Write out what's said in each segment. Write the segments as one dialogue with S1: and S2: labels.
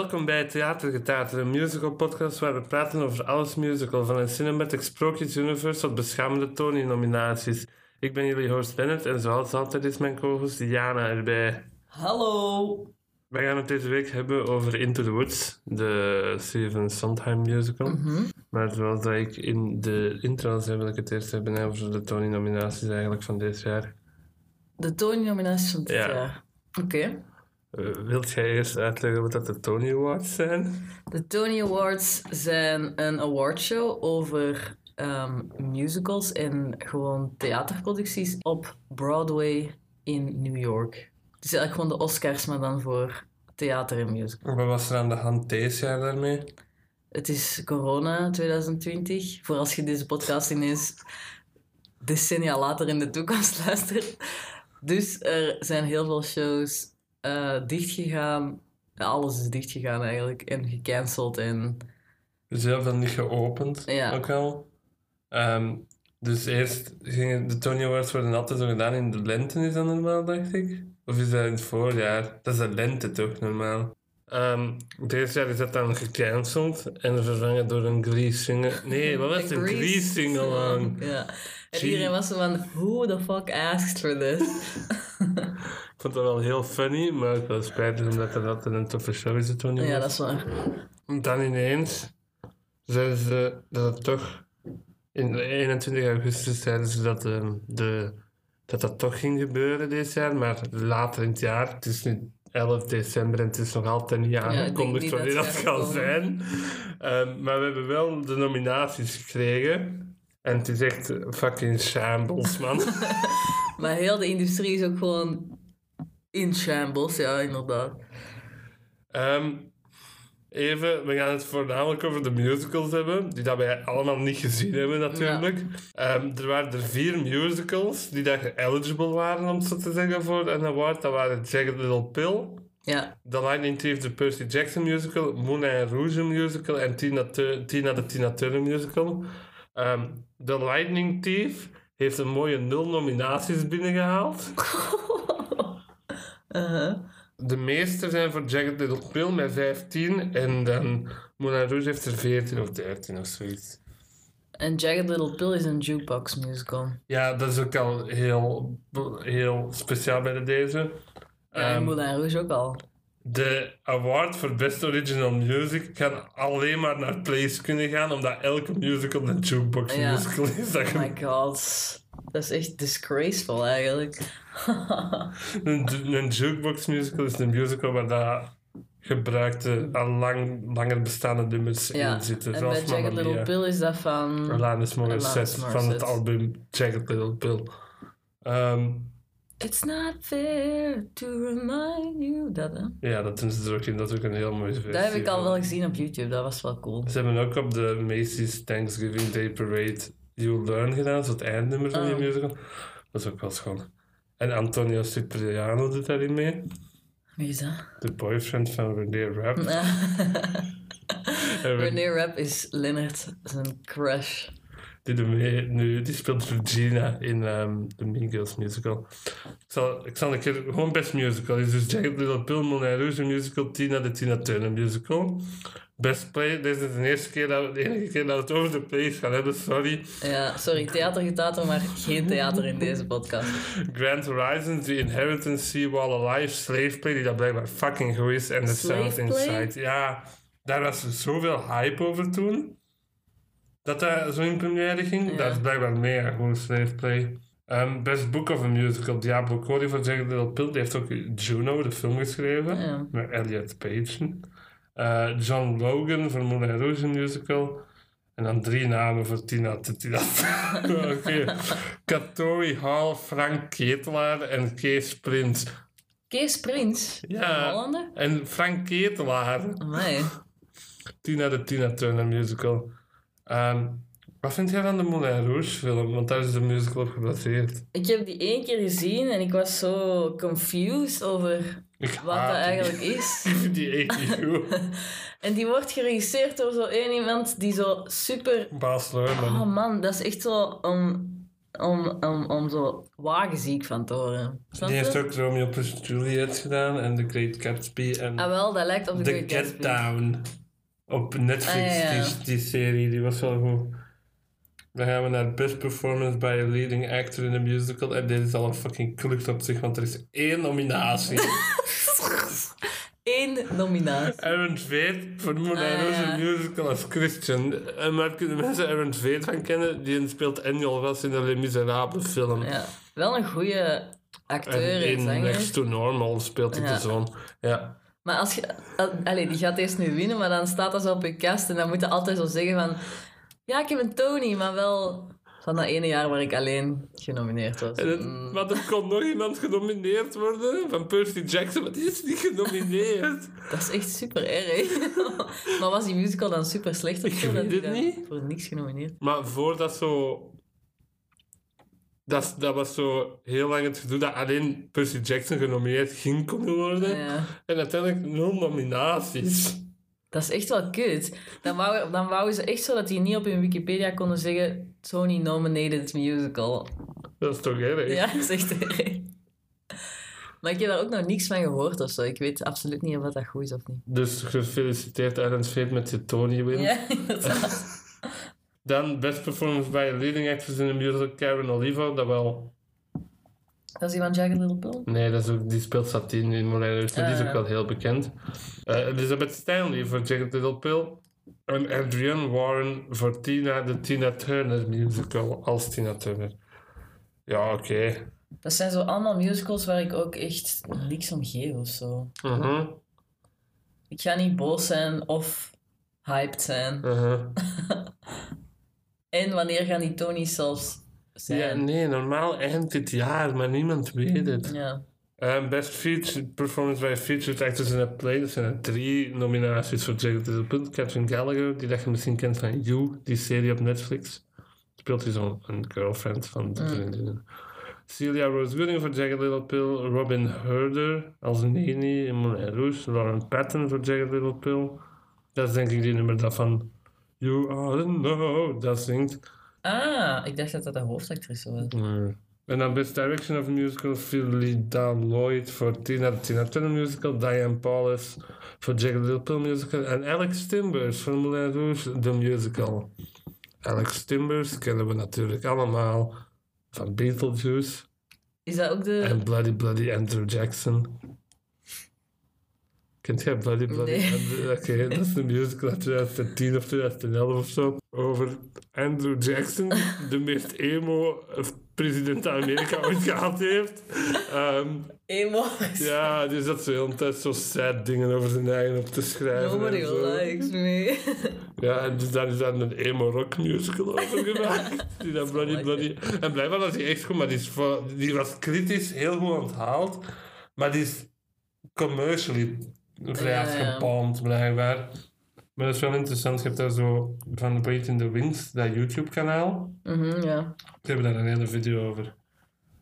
S1: Welkom bij Theatergetater, een musical podcast waar we praten over alles musical, van een cinematic sprookjes universe tot beschamende Tony-nominaties. Ik ben jullie host Bennett en zoals altijd is mijn co-host Diana erbij.
S2: Hallo.
S1: Wij gaan het deze week hebben over Into the Woods, de Steven Sondheim musical.
S2: Mhm.
S1: Maar zoals dat ik in de intro zei, wil ik het eerst hebben over de Tony-nominaties eigenlijk van dit jaar.
S2: De Tony-nominaties van dit
S1: Ja.
S2: jaar. Oké.
S1: Wilt jij eerst uitleggen wat dat de Tony Awards zijn?
S2: De Tony Awards zijn een awardshow over ehm, musicals en gewoon theaterproducties op Broadway in New York. Het is eigenlijk gewoon de Oscars, maar dan voor theater en musical.
S1: Wat was er aan de hand deze jaar daarmee?
S2: Het is corona 2020. Voor als je deze podcast ineens decennia later in de toekomst luistert. Dus er zijn heel veel shows eh dichtgegaan. Alles is dichtgegaan eigenlijk. En gecanceld. En
S1: Dus heel veel niet geopend,
S2: Ja.
S1: ook al. Ehm, dus eerst gingen de Tony Awards worden altijd zo gedaan in de lente, is dat normaal, dacht ik? Of is dat in het voorjaar? Dat is de lente toch, normaal? Ehm deze jaar is dat dan gecanceld en vervangen door een Glee single. Nee, wat was het? Een Glee single
S2: Ja. En iedereen was zo van, who the fuck asked for this?
S1: Ik vond dat wel heel funny, maar ook wel spijtig omdat dat altijd een toffe show is, de Tony
S2: ja, dat is waar.
S1: Dan ineens zeiden ze dat het toch in 21 augustus zeiden ze dat, ehm, de, dat dat toch ging gebeuren dit jaar, maar later in het jaar, het is nu 11 december en het is nog altijd niet aangekondigd
S2: niet
S1: wanneer
S2: dat
S1: dat gaat zijn. Ehm, maar we hebben wel de nominaties gekregen. En het is echt fucking shambles, man.
S2: Maar heel de industrie is ook gewoon in shambles. Ja, inderdaad.
S1: Ehm, even, we gaan het voornamelijk over de musicals hebben, die dat wij allemaal niet gezien hebben natuurlijk. Ehm, er waren er vier musicals die dat eligible waren, om het zo te zeggen, voor een award. Dat waren Jagged Little Pill,
S2: Ja,
S1: The Lightning Thief, de Percy Jackson musical, Moulin Rouge musical en Tina, Tina de Tina Turner musical. Ehm, The Lightning Thief heeft een mooie nul nominaties binnengehaald.
S2: uh-huh.
S1: De meeste zijn voor Jagged Little Pill met 15 en dan Moulin Rouge heeft er 14 of 13 of zoiets.
S2: En Jagged Little Pill is een jukebox musical.
S1: Ja, dat is ook al heel, heel speciaal bij de deze.
S2: Ja, en
S1: Ehm,
S2: Moulin Rouge ook al.
S1: de award voor Best Original Music kan alleen maar naar plays kunnen gaan, omdat elke musical een jukebox
S2: Ja.
S1: musical is. Dat
S2: Oh my god. Dat is echt disgraceful eigenlijk.
S1: een, een jukebox musical is een musical waar dat gebruikte, al lang, langer bestaande nummers
S2: ja.
S1: in zitten.
S2: En
S1: zoals
S2: bij Jagged Little. Pill is dat van...
S1: Alanis Morissette van het album Jagged Little Pill. Ehm,
S2: It's not fair to remind you... Dat, hè?
S1: ja, dat doen ze er ook in. Dat is ook een heel mooie versie.
S2: dat heb ik al wel gezien op YouTube. Dat was wel cool.
S1: Ze hebben ook op de Macy's Thanksgiving Day Parade You Learn gedaan, zo het eindnummer van die
S2: Oh.
S1: musical. Dat is ook wel schoon. En Antonio Cipriano doet daarin mee.
S2: Wie is dat?
S1: De boyfriend van René Rapp. En Re-
S2: René Rapp is Leonard zijn crush.
S1: Die, mee, nu, die speelt Regina in ehm, de Mean Girls musical. Ik zal, ik zal een keer... Gewoon best musical. Het is dus Jagged Little Pill, Moulin Rouge musical, Tina de Tina Turner musical. Best play. Dit is de eerste keer dat we, de enige keer dat we het over de plays gaan hebben, sorry.
S2: Ja, sorry, theatergetater, maar geen theater in deze podcast.
S1: Grand Horizons, The Inheritance, Seawall Alive, Slave Play, die dat blijkbaar fucking goed is. En The Sound? Inside. Ja, daar was zoveel hype over toen. Dat dat zo in première ging.
S2: Ja.
S1: Dat is blijkbaar mega goed, Slave Play. Ehm, Best Book of a Musical, Diablo Cody van Jagged Little Pill. Die heeft ook Juno, de film, geschreven.
S2: Ja.
S1: Met Elliot Page. Eh, John Logan voor Moulin Rouge musical. En dan drie namen voor Tina Tina. Oké. Katori Hall, Frank Ketelaar en Kees Prins.
S2: Kees Prins,
S1: Ja.
S2: van Hollander?
S1: En Frank Ketelaar.
S2: Amai.
S1: Tina de Tina Turner musical. Ehm, wat vind jij van de Moulin Rouge film? Want daar is de musical op gebaseerd.
S2: Ik heb die één keer gezien en ik was zo confused over wat dat
S1: die.
S2: eigenlijk is.
S1: Ik vind die echt niet goed.
S2: En die wordt geregisseerd door zo één iemand die zo super...
S1: Baas Lerman.
S2: Oh man, dat is echt zo een om, om, om zo wagenziek van te. Snap
S1: Die heeft ook Romeo plus Juliet gedaan en The Great Gatsby en
S2: Ah wel, dat lijkt op de
S1: The
S2: Great
S1: Get
S2: Gatsby.
S1: Down. Op Netflix,
S2: Ah, ja.
S1: Die, die serie, die was wel goed. Dan gaan we naar Best Performance by a Leading Actor in a Musical. En dit is al een fucking klucht op zich, want er is één nominatie.
S2: Eén nominatie.
S1: Aaron Tveit voor Moulin
S2: Ah,
S1: Rouge
S2: ja.
S1: musical als Christian. En waar kunnen mensen Aaron Tveit van kennen? Die speelt Enjol Ross in de Les Miserables film.
S2: Ja. Wel een goede acteur
S1: en in. Next to Normal speelt hij
S2: Ja.
S1: de zoon. Ja.
S2: Maar als je... al- Allee, die gaat eerst nu winnen, maar dan staat dat zo op je kast en dan moet je altijd zo zeggen van... Ja, ik heb een Tony, maar wel van dat ene jaar waar ik alleen genomineerd was.
S1: En het-
S2: Mm.
S1: Maar er kon nog iemand genomineerd worden van Percy Jackson, maar die is niet genomineerd.
S2: Dat is echt super erg. maar was die musical dan super slecht? of
S1: Ik weet het niet.
S2: Voor niks genomineerd.
S1: Maar voordat zo. Dat, dat was zo heel lang het gedoe dat alleen Percy Jackson genomineerd ging kunnen worden.
S2: Ja.
S1: En uiteindelijk nul nominaties.
S2: Dat is echt wel kut. Dan wou, dan wouden ze echt zo dat die niet op hun Wikipedia konden zeggen... Tony nominated musical.
S1: Dat is toch erg?
S2: Ja, dat is echt erg. Maar ik heb daar ook nog niks van gehoord of zo. Ik weet absoluut niet of dat goed is of niet.
S1: Dus gefeliciteerd Aaron Tveit met je Tony-win.
S2: Ja, inderdaad.
S1: Dan Best Performance by a Leading Actress in a Musical, Karen Olivo. Dat wel...
S2: Dat is die van Jagged Little Pill?
S1: Nee, dat is ook, die speelt Satine in Moulin Rouge. Die is
S2: Ah,
S1: ook wel heel bekend. Eh, Elizabeth Stanley voor Jagged Little Pill. En Adrienne Warren voor Tina, de Tina Turner musical als Tina Turner. Ja, oké.
S2: Dat zijn zo allemaal musicals waar ik ook echt niks om geef of zo.
S1: Mhm,
S2: Ik ga niet boos zijn of hyped zijn.
S1: mhm.
S2: En wanneer gaan die Tony's zelfs
S1: Ja,
S2: zijn?
S1: nee, normaal eind dit jaar, maar niemand weet het.
S2: Ja.
S1: Eh, best featured performance by featured actress in a play. Dat zijn drie nominaties voor Jagged Little Pill. Catherine Gallagher, die dat je misschien kent van You, die serie op Netflix. Speelt hij zo'n een girlfriend van de vriendinnen. Celia Rose Gooding voor Jagged Little Pill. Robin Herder als Nene in Moulin Rouge. Lauren Patton voor Jagged Little Pill. Dat is denk ik die nummer dat van You Are No, dat zingt.
S2: Ah, ik dacht dat dat de hoofdactrice was.
S1: Nee. En dan Best Direction of Musical, Philida Lloyd voor Tina, Tina Turner Musical, Diane Paulus voor Jagged Little Pill Musical en Alex Timbers voor Moulin Rouge, The Musical. Alex Timbers kennen we natuurlijk allemaal van Beetlejuice
S2: Is dat ook de...
S1: en Bloody Bloody Andrew Jackson. Kent jij Bloody Bloody
S2: Nee.
S1: Andrew? Oké, dat is een musical uit 2010 of 2011 of zo. Over Andrew Jackson, de meest emo president van Amerika ooit gehad heeft. Ehm,
S2: Emo.
S1: ja, die zat zo de hele tijd zo sad dingen over zijn eigen op te schrijven.
S2: Nobody likes me.
S1: Ja, en dus daar is dan een emo rock musical over gemaakt. Die dat bloody, bloody. En blijkbaar was die echt goed, maar die, is voor- die was kritisch heel goed onthaald. Maar die is commercially vrij
S2: Ja,
S1: hard
S2: ja.
S1: gepalmd, blijkbaar. Maar dat is wel interessant. Je hebt daar zo van Wait in the Wings, dat YouTube-kanaal.
S2: Mhm, ja.
S1: Ze hebben daar een hele video over.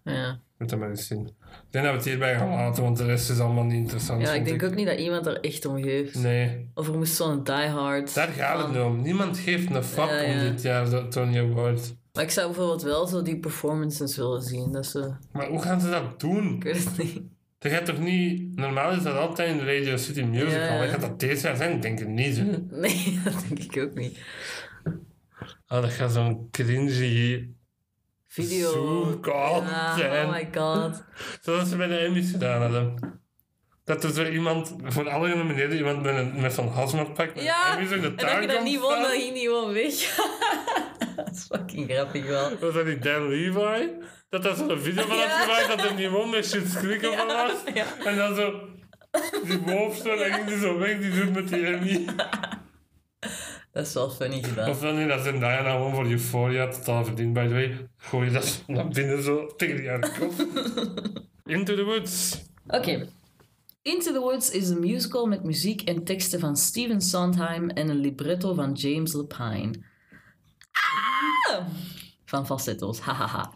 S2: Ja.
S1: Moet dat maar eens zien. Ik denk dat we het hierbij gaan laten, want de rest is allemaal niet interessant.
S2: ja, ik denk ook niet dat iemand er echt om geeft.
S1: Nee,
S2: Of er moest zo'n diehard...
S1: daar gaat het nu om. Niemand geeft een fuck
S2: Ja,
S1: om dit jaar Tony Award.
S2: Maar ik zou bijvoorbeeld wel zo die performances willen zien. Dat ze...
S1: Maar hoe gaan ze dat doen?
S2: Ik weet het niet.
S1: Dat gaat toch niet... Normaal is dat altijd in de Radio City Musical.
S2: Ja.
S1: Gaat dat deze jaar zijn? Ik denk het niet. Hè.
S2: Nee, dat denk ik ook niet.
S1: Oh, dat gaat zo'n cringy
S2: Video.
S1: Zoom-call
S2: Ja,
S1: zijn.
S2: oh my god.
S1: Zoals ze bij de Emmys gedaan hadden. Dat er zo iemand, voor alle genomineerden, iemand met, een, met zo'n hazmatpak met
S2: Ja,
S1: Emmys in de
S2: En dat je dat niet won, dan ging die gewoon weg. dat is fucking grappig wel.
S1: Was dat niet Dan Levi? Dat dat zo'n video van had gemaakt dat er won met shit of wat was. En dan zo... Die wolf zo, dan ging die zo weg, die doet met die Emmy.
S2: Dat is wel funny gedaan.
S1: Of dan niet, dat zijn Diana gewoon voor Euphoria totaal verdiend, by the way. Gooi je dat naar binnen zo tegen die haar kop. Into the Woods.
S2: Oké. Into the Woods is een musical met muziek en teksten van Steven Sondheim en een libretto van James Lapine. Ah! Van falsetto's, hahaha.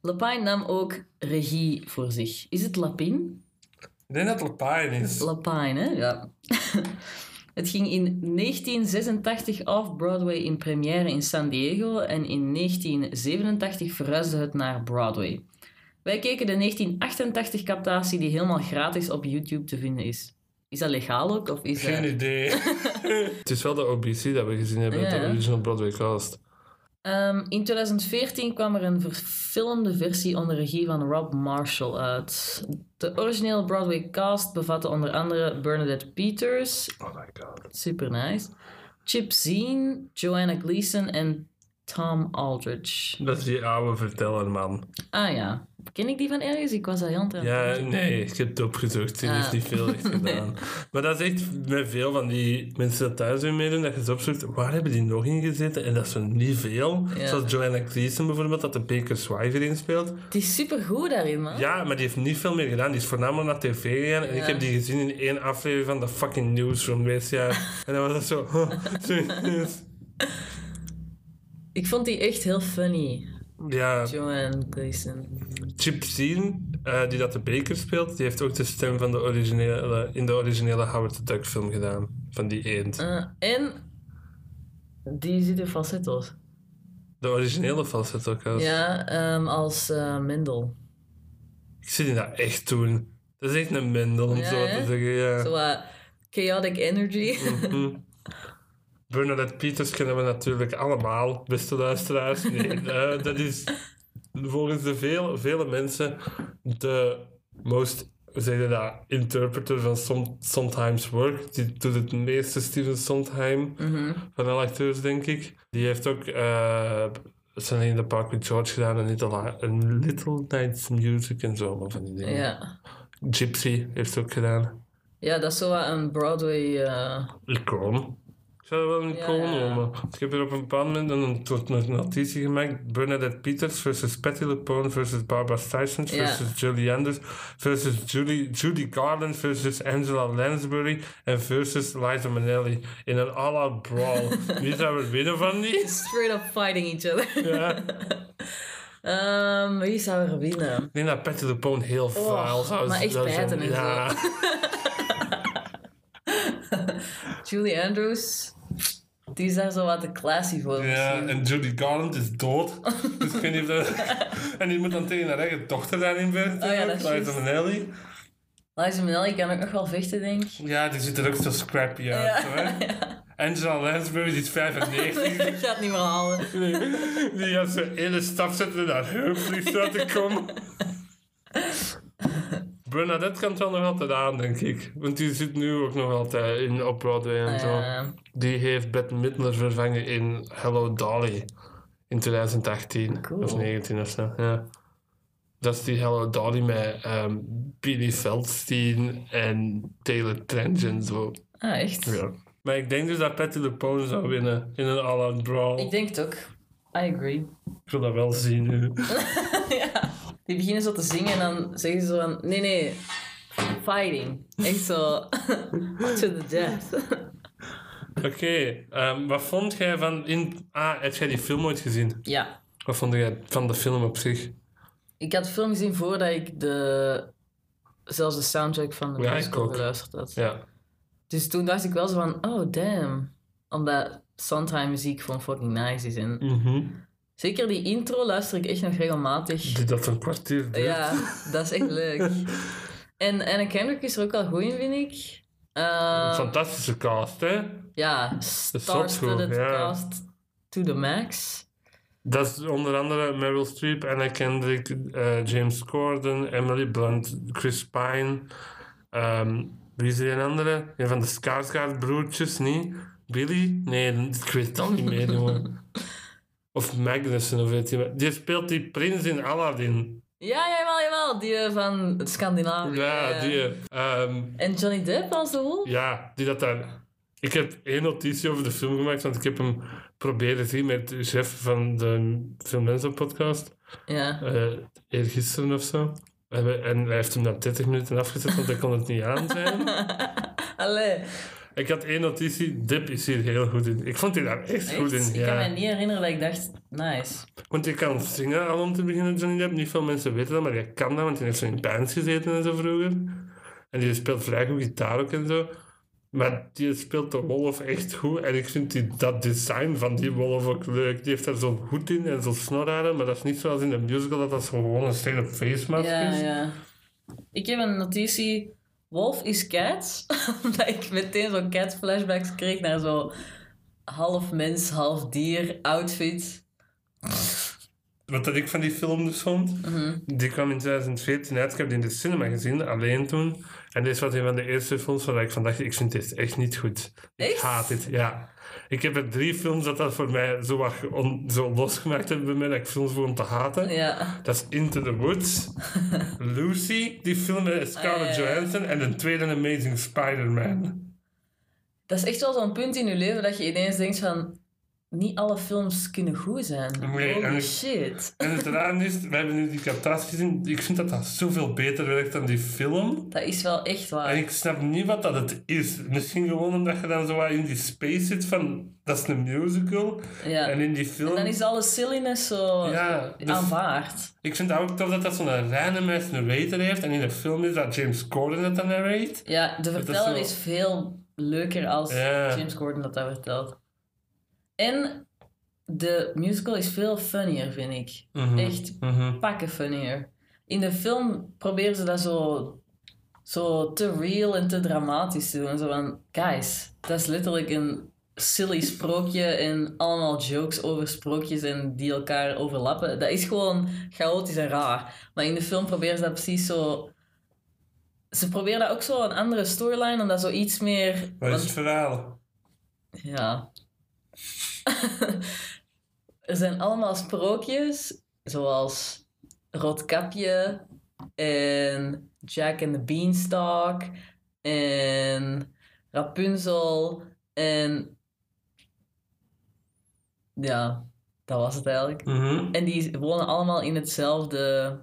S2: Lapine nam ook regie voor zich. Is het Lapine?
S1: Ik denk dat het Lapine is.
S2: Lapine, hè? Ja. Het ging in 1986 off-Broadway in première in San Diego en in 1987 verhuisde het naar Broadway. Wij keken de 1988 captatie die helemaal gratis op YouTube te vinden is. Is dat legaal ook? Of is
S1: Geen
S2: dat...
S1: idee. het is wel de OBC dat we gezien hebben,
S2: Ja,
S1: de original Broadway cast.
S2: Ehm, in 2014 kwam er een verfilmde versie onder regie van Rob Marshall uit. De originele Broadway cast bevatte onder andere Bernadette Peters,
S1: Oh my god.
S2: super nice, Chip Zien, Joanna Gleason en Tom Aldridge.
S1: Dat is die oude verteller, man.
S2: Ah ja, ken ik die van ergens? Ik was dat heel aan
S1: Ja, nee, ik heb het opgezocht. Die heeft
S2: Ah.
S1: niet veel echt gedaan. Maar dat is echt met veel van die mensen dat thuis weer meedoen, dat je ze opzoekt, waar hebben die nog in gezeten? En dat is niet veel.
S2: Ja.
S1: Zoals Joanna Gleason bijvoorbeeld, dat de Baker's Wife erin speelt.
S2: Die is super goed daarin, man.
S1: Ja, maar die heeft niet veel meer gedaan. Die is voornamelijk naar tv gegaan. En ik heb die gezien in één aflevering van de fucking Newsroom dit jaar. En dan was het zo...
S2: Ik vond die echt heel funny,
S1: ja,
S2: Joanna Gleason.
S1: Chip Zien, eh, die dat de Baker speelt, die heeft ook de stem van de originele, in de originele Howard the Duck film gedaan. Van die eend.
S2: Eh, en die zit in falsetto's.
S1: De originele falsetto cast.
S2: Ja, ehm, als eh, Mendel.
S1: Ik zie die dat echt doen. Dat is echt een mendel, om
S2: Ja,
S1: zo
S2: hè?
S1: te zeggen. Ja.
S2: Zo wat chaotic energy.
S1: Mhm. Bernadette Peters kennen we natuurlijk allemaal, beste luisteraars. Nee, eh, dat is volgens de veel, vele mensen de most, hoe zeg je dat, interpreter van Som- Sometimes Work. Die doet het meeste Steven Sondheim
S2: Mhm.
S1: van alle acteurs, denk ik. Die heeft ook uh, Sunny in the Park with George gedaan en Little, een Little Nights Music en zo, van die dingen. Gypsy heeft ze ook gedaan.
S2: ja, dat is zo een Broadway...
S1: Icoon. Ik zou wel een
S2: Ja,
S1: icoon
S2: ja.
S1: noemen. Ik heb hier op een bepaald moment een, tot een notitie gemaakt. Bernadette Peters versus Patti LuPone versus Barbara Streisand versus Julie Anders versus Julie, Judy Garland versus Angela Lansbury en versus Liza Minnelli in een all-out brawl. Wie zou er winnen van die?
S2: straight up fighting each other.
S1: Ja.
S2: Ehm, wie zou er winnen?
S1: Ik denk dat Patti LuPone heel vuil zou
S2: maar echt bijten en
S1: ja.
S2: Julie Andrews. Die is daar zo wat te classy voor
S1: Ja,
S2: misschien.
S1: en Judy Garland is dood. dus ik weet niet of dat... En die moet dan tegen haar eigen dochter daarin vechten.
S2: Oh ja, dat is
S1: Liza. Minnelli.
S2: Liza Minnelli kan ook nog wel vechten, denk ik.
S1: Ja, die ziet er ook zo scrappy uit.
S2: Ja,
S1: zo, hè? Angela Lansbury, die is 95.
S2: Dat gaat niet meer halen.
S1: die, die gaat zo'n ene stap zetten en daar heupvliegt uit te komen. Bernadette kan het wel nog altijd aan, denk ik. Want die zit nu ook nog altijd in, op Broadway en zo. Die heeft Bette Midler vervangen in Hello Dolly in 2018
S2: Cool.
S1: of 19 of zo. Ja. Dat is die Hello Dolly met ehm, Billy Feldstein en Taylor Trench en zo.
S2: ah, echt?
S1: Ja. Maar ik denk dus dat Patti LuPone zou winnen in een all-out brawl.
S2: Ik denk het ook. I agree.
S1: Ik wil dat wel zien nu.
S2: ja. Die beginnen zo te zingen en dan zeggen ze zo van... Nee, nee. Fighting. Echt zo... to the death.
S1: Oké, ehm, wat vond jij van... In... Ah, heb jij die film ooit gezien?
S2: ja.
S1: Wat vond jij van de film op zich?
S2: Ik had de film gezien voordat ik de... Zelfs de soundtrack van de
S1: Ja,
S2: musical geluisterd had.
S1: Ja.
S2: Dus toen dacht ik wel zo van... Oh, damn. Omdat Sondheim muziek gewoon fucking nice is. En
S1: Mhm.
S2: Zeker die intro luister ik echt nog regelmatig.
S1: Dat een kwartier duurt.
S2: Ja, dat is echt leuk. En Anna Kendrick is er ook wel goed in, vind ik. Eh,
S1: Fantastische cast, hè?
S2: ja, star-studded
S1: ja.
S2: cast to the max.
S1: Dat is onder andere Meryl Streep, Anna Kendrick, eh, James Corden, Emily Blunt, Chris Pine. ehm, wie is er een andere? Een van de Skarsgård broertjes, niet? Billy? Nee, ik weet het al niet meer, jongen. Of Magnussen, of weet je wat. Die speelt die prins in Aladdin.
S2: Ja, jawel, jawel. Die eh, van Scandinavië.
S1: Ja,
S2: eh.
S1: die. ehm,
S2: En Johnny Depp als de wolf?
S1: ja, die dat daar... Ik heb één notitie over de film gemaakt, want ik heb hem proberen zien met de chef van de Film Mensen podcast.
S2: Ja.
S1: eh eergisteren of zo. En we- En hij heeft hem na 30 minuten afgezet, want hij kon het niet aan zijn.
S2: Allee.
S1: Ik had één notitie, Dip is hier heel goed in. Ik vond hij daar echt, goed in.
S2: Ik kan me niet herinneren dat ik dacht, nice.
S1: Want je kan zingen al om te beginnen, Johnny Depp. Niet veel mensen weten dat, maar hij kan dat, want hij heeft zo in bands gezeten en zo vroeger. En die speelt vrij goed gitaar ook en zo. Maar die speelt de wolf echt goed. En ik vind die, dat design van die wolf ook leuk. Die heeft daar zo'n hoed in en zo'n snorharen. Maar dat is niet zoals in de musical, dat dat gewoon een straight-up face mask
S2: Ja,
S1: is.
S2: ja. Ik heb een notitie. Wolf is cat. Omdat ik meteen zo'n cat flashbacks kreeg naar zo half mens, half dier outfit.
S1: Wat dat ik van die film dus vond,
S2: Mhm.
S1: die kwam in 2014 uit. Ik heb die in de cinema gezien, alleen toen. En dit was een van de eerste films waar ik van dacht, ik vind dit echt niet goed. Ik
S2: Echt?
S1: haat dit, ja. Ik heb er drie films dat dat voor mij zo, wat on- zo losgemaakt hebben bij mij, dat ik films begon te haten.
S2: Ja.
S1: Dat is Into the Woods, Lucy, die film met Scarlett
S2: Ah, ja, ja.
S1: Johansson, en een tweede Amazing Spider-Man.
S2: Dat is echt wel zo'n punt in je leven dat je ineens denkt van... Niet alle films kunnen goed zijn.
S1: Nee, en
S2: Holy shit.
S1: En het raar is, we hebben nu die captatie gezien, ik vind dat dat zoveel beter werkt dan die film.
S2: Dat is wel echt waar.
S1: En ik snap niet wat dat het is. Misschien gewoon omdat je dan zo in die space zit van, dat is een musical.
S2: Ja.
S1: En in die film...
S2: En dan is alle silliness zo
S1: Ja, dus-
S2: aanvaard.
S1: Ik vind het ook tof dat dat zo'n randomized narrator heeft. En in de film is dat James Corden dat dan narrate.
S2: Ja, de verteller
S1: zo-
S2: is, veel leuker als
S1: Ja.
S2: James Gordon dat dat vertelt. En de musical is veel funnier, vind ik.
S1: Mhm.
S2: Echt
S1: Mhm.
S2: pakken funnier. In de film proberen ze dat zo, zo te real en te dramatisch te doen. Zo van, guys, dat is letterlijk een silly sprookje en allemaal jokes over sprookjes en die elkaar overlappen. Dat is gewoon chaotisch en raar. Maar in de film proberen ze dat precies zo... Ze proberen dat ook zo een andere storyline, om dat zo iets meer...
S1: Wat is het verhaal?
S2: ja. Er zijn allemaal sprookjes, zoals Roodkapje en Jack and the Beanstalk en Rapunzel en ja, dat was het eigenlijk.
S1: Mhm.
S2: En die wonen allemaal in hetzelfde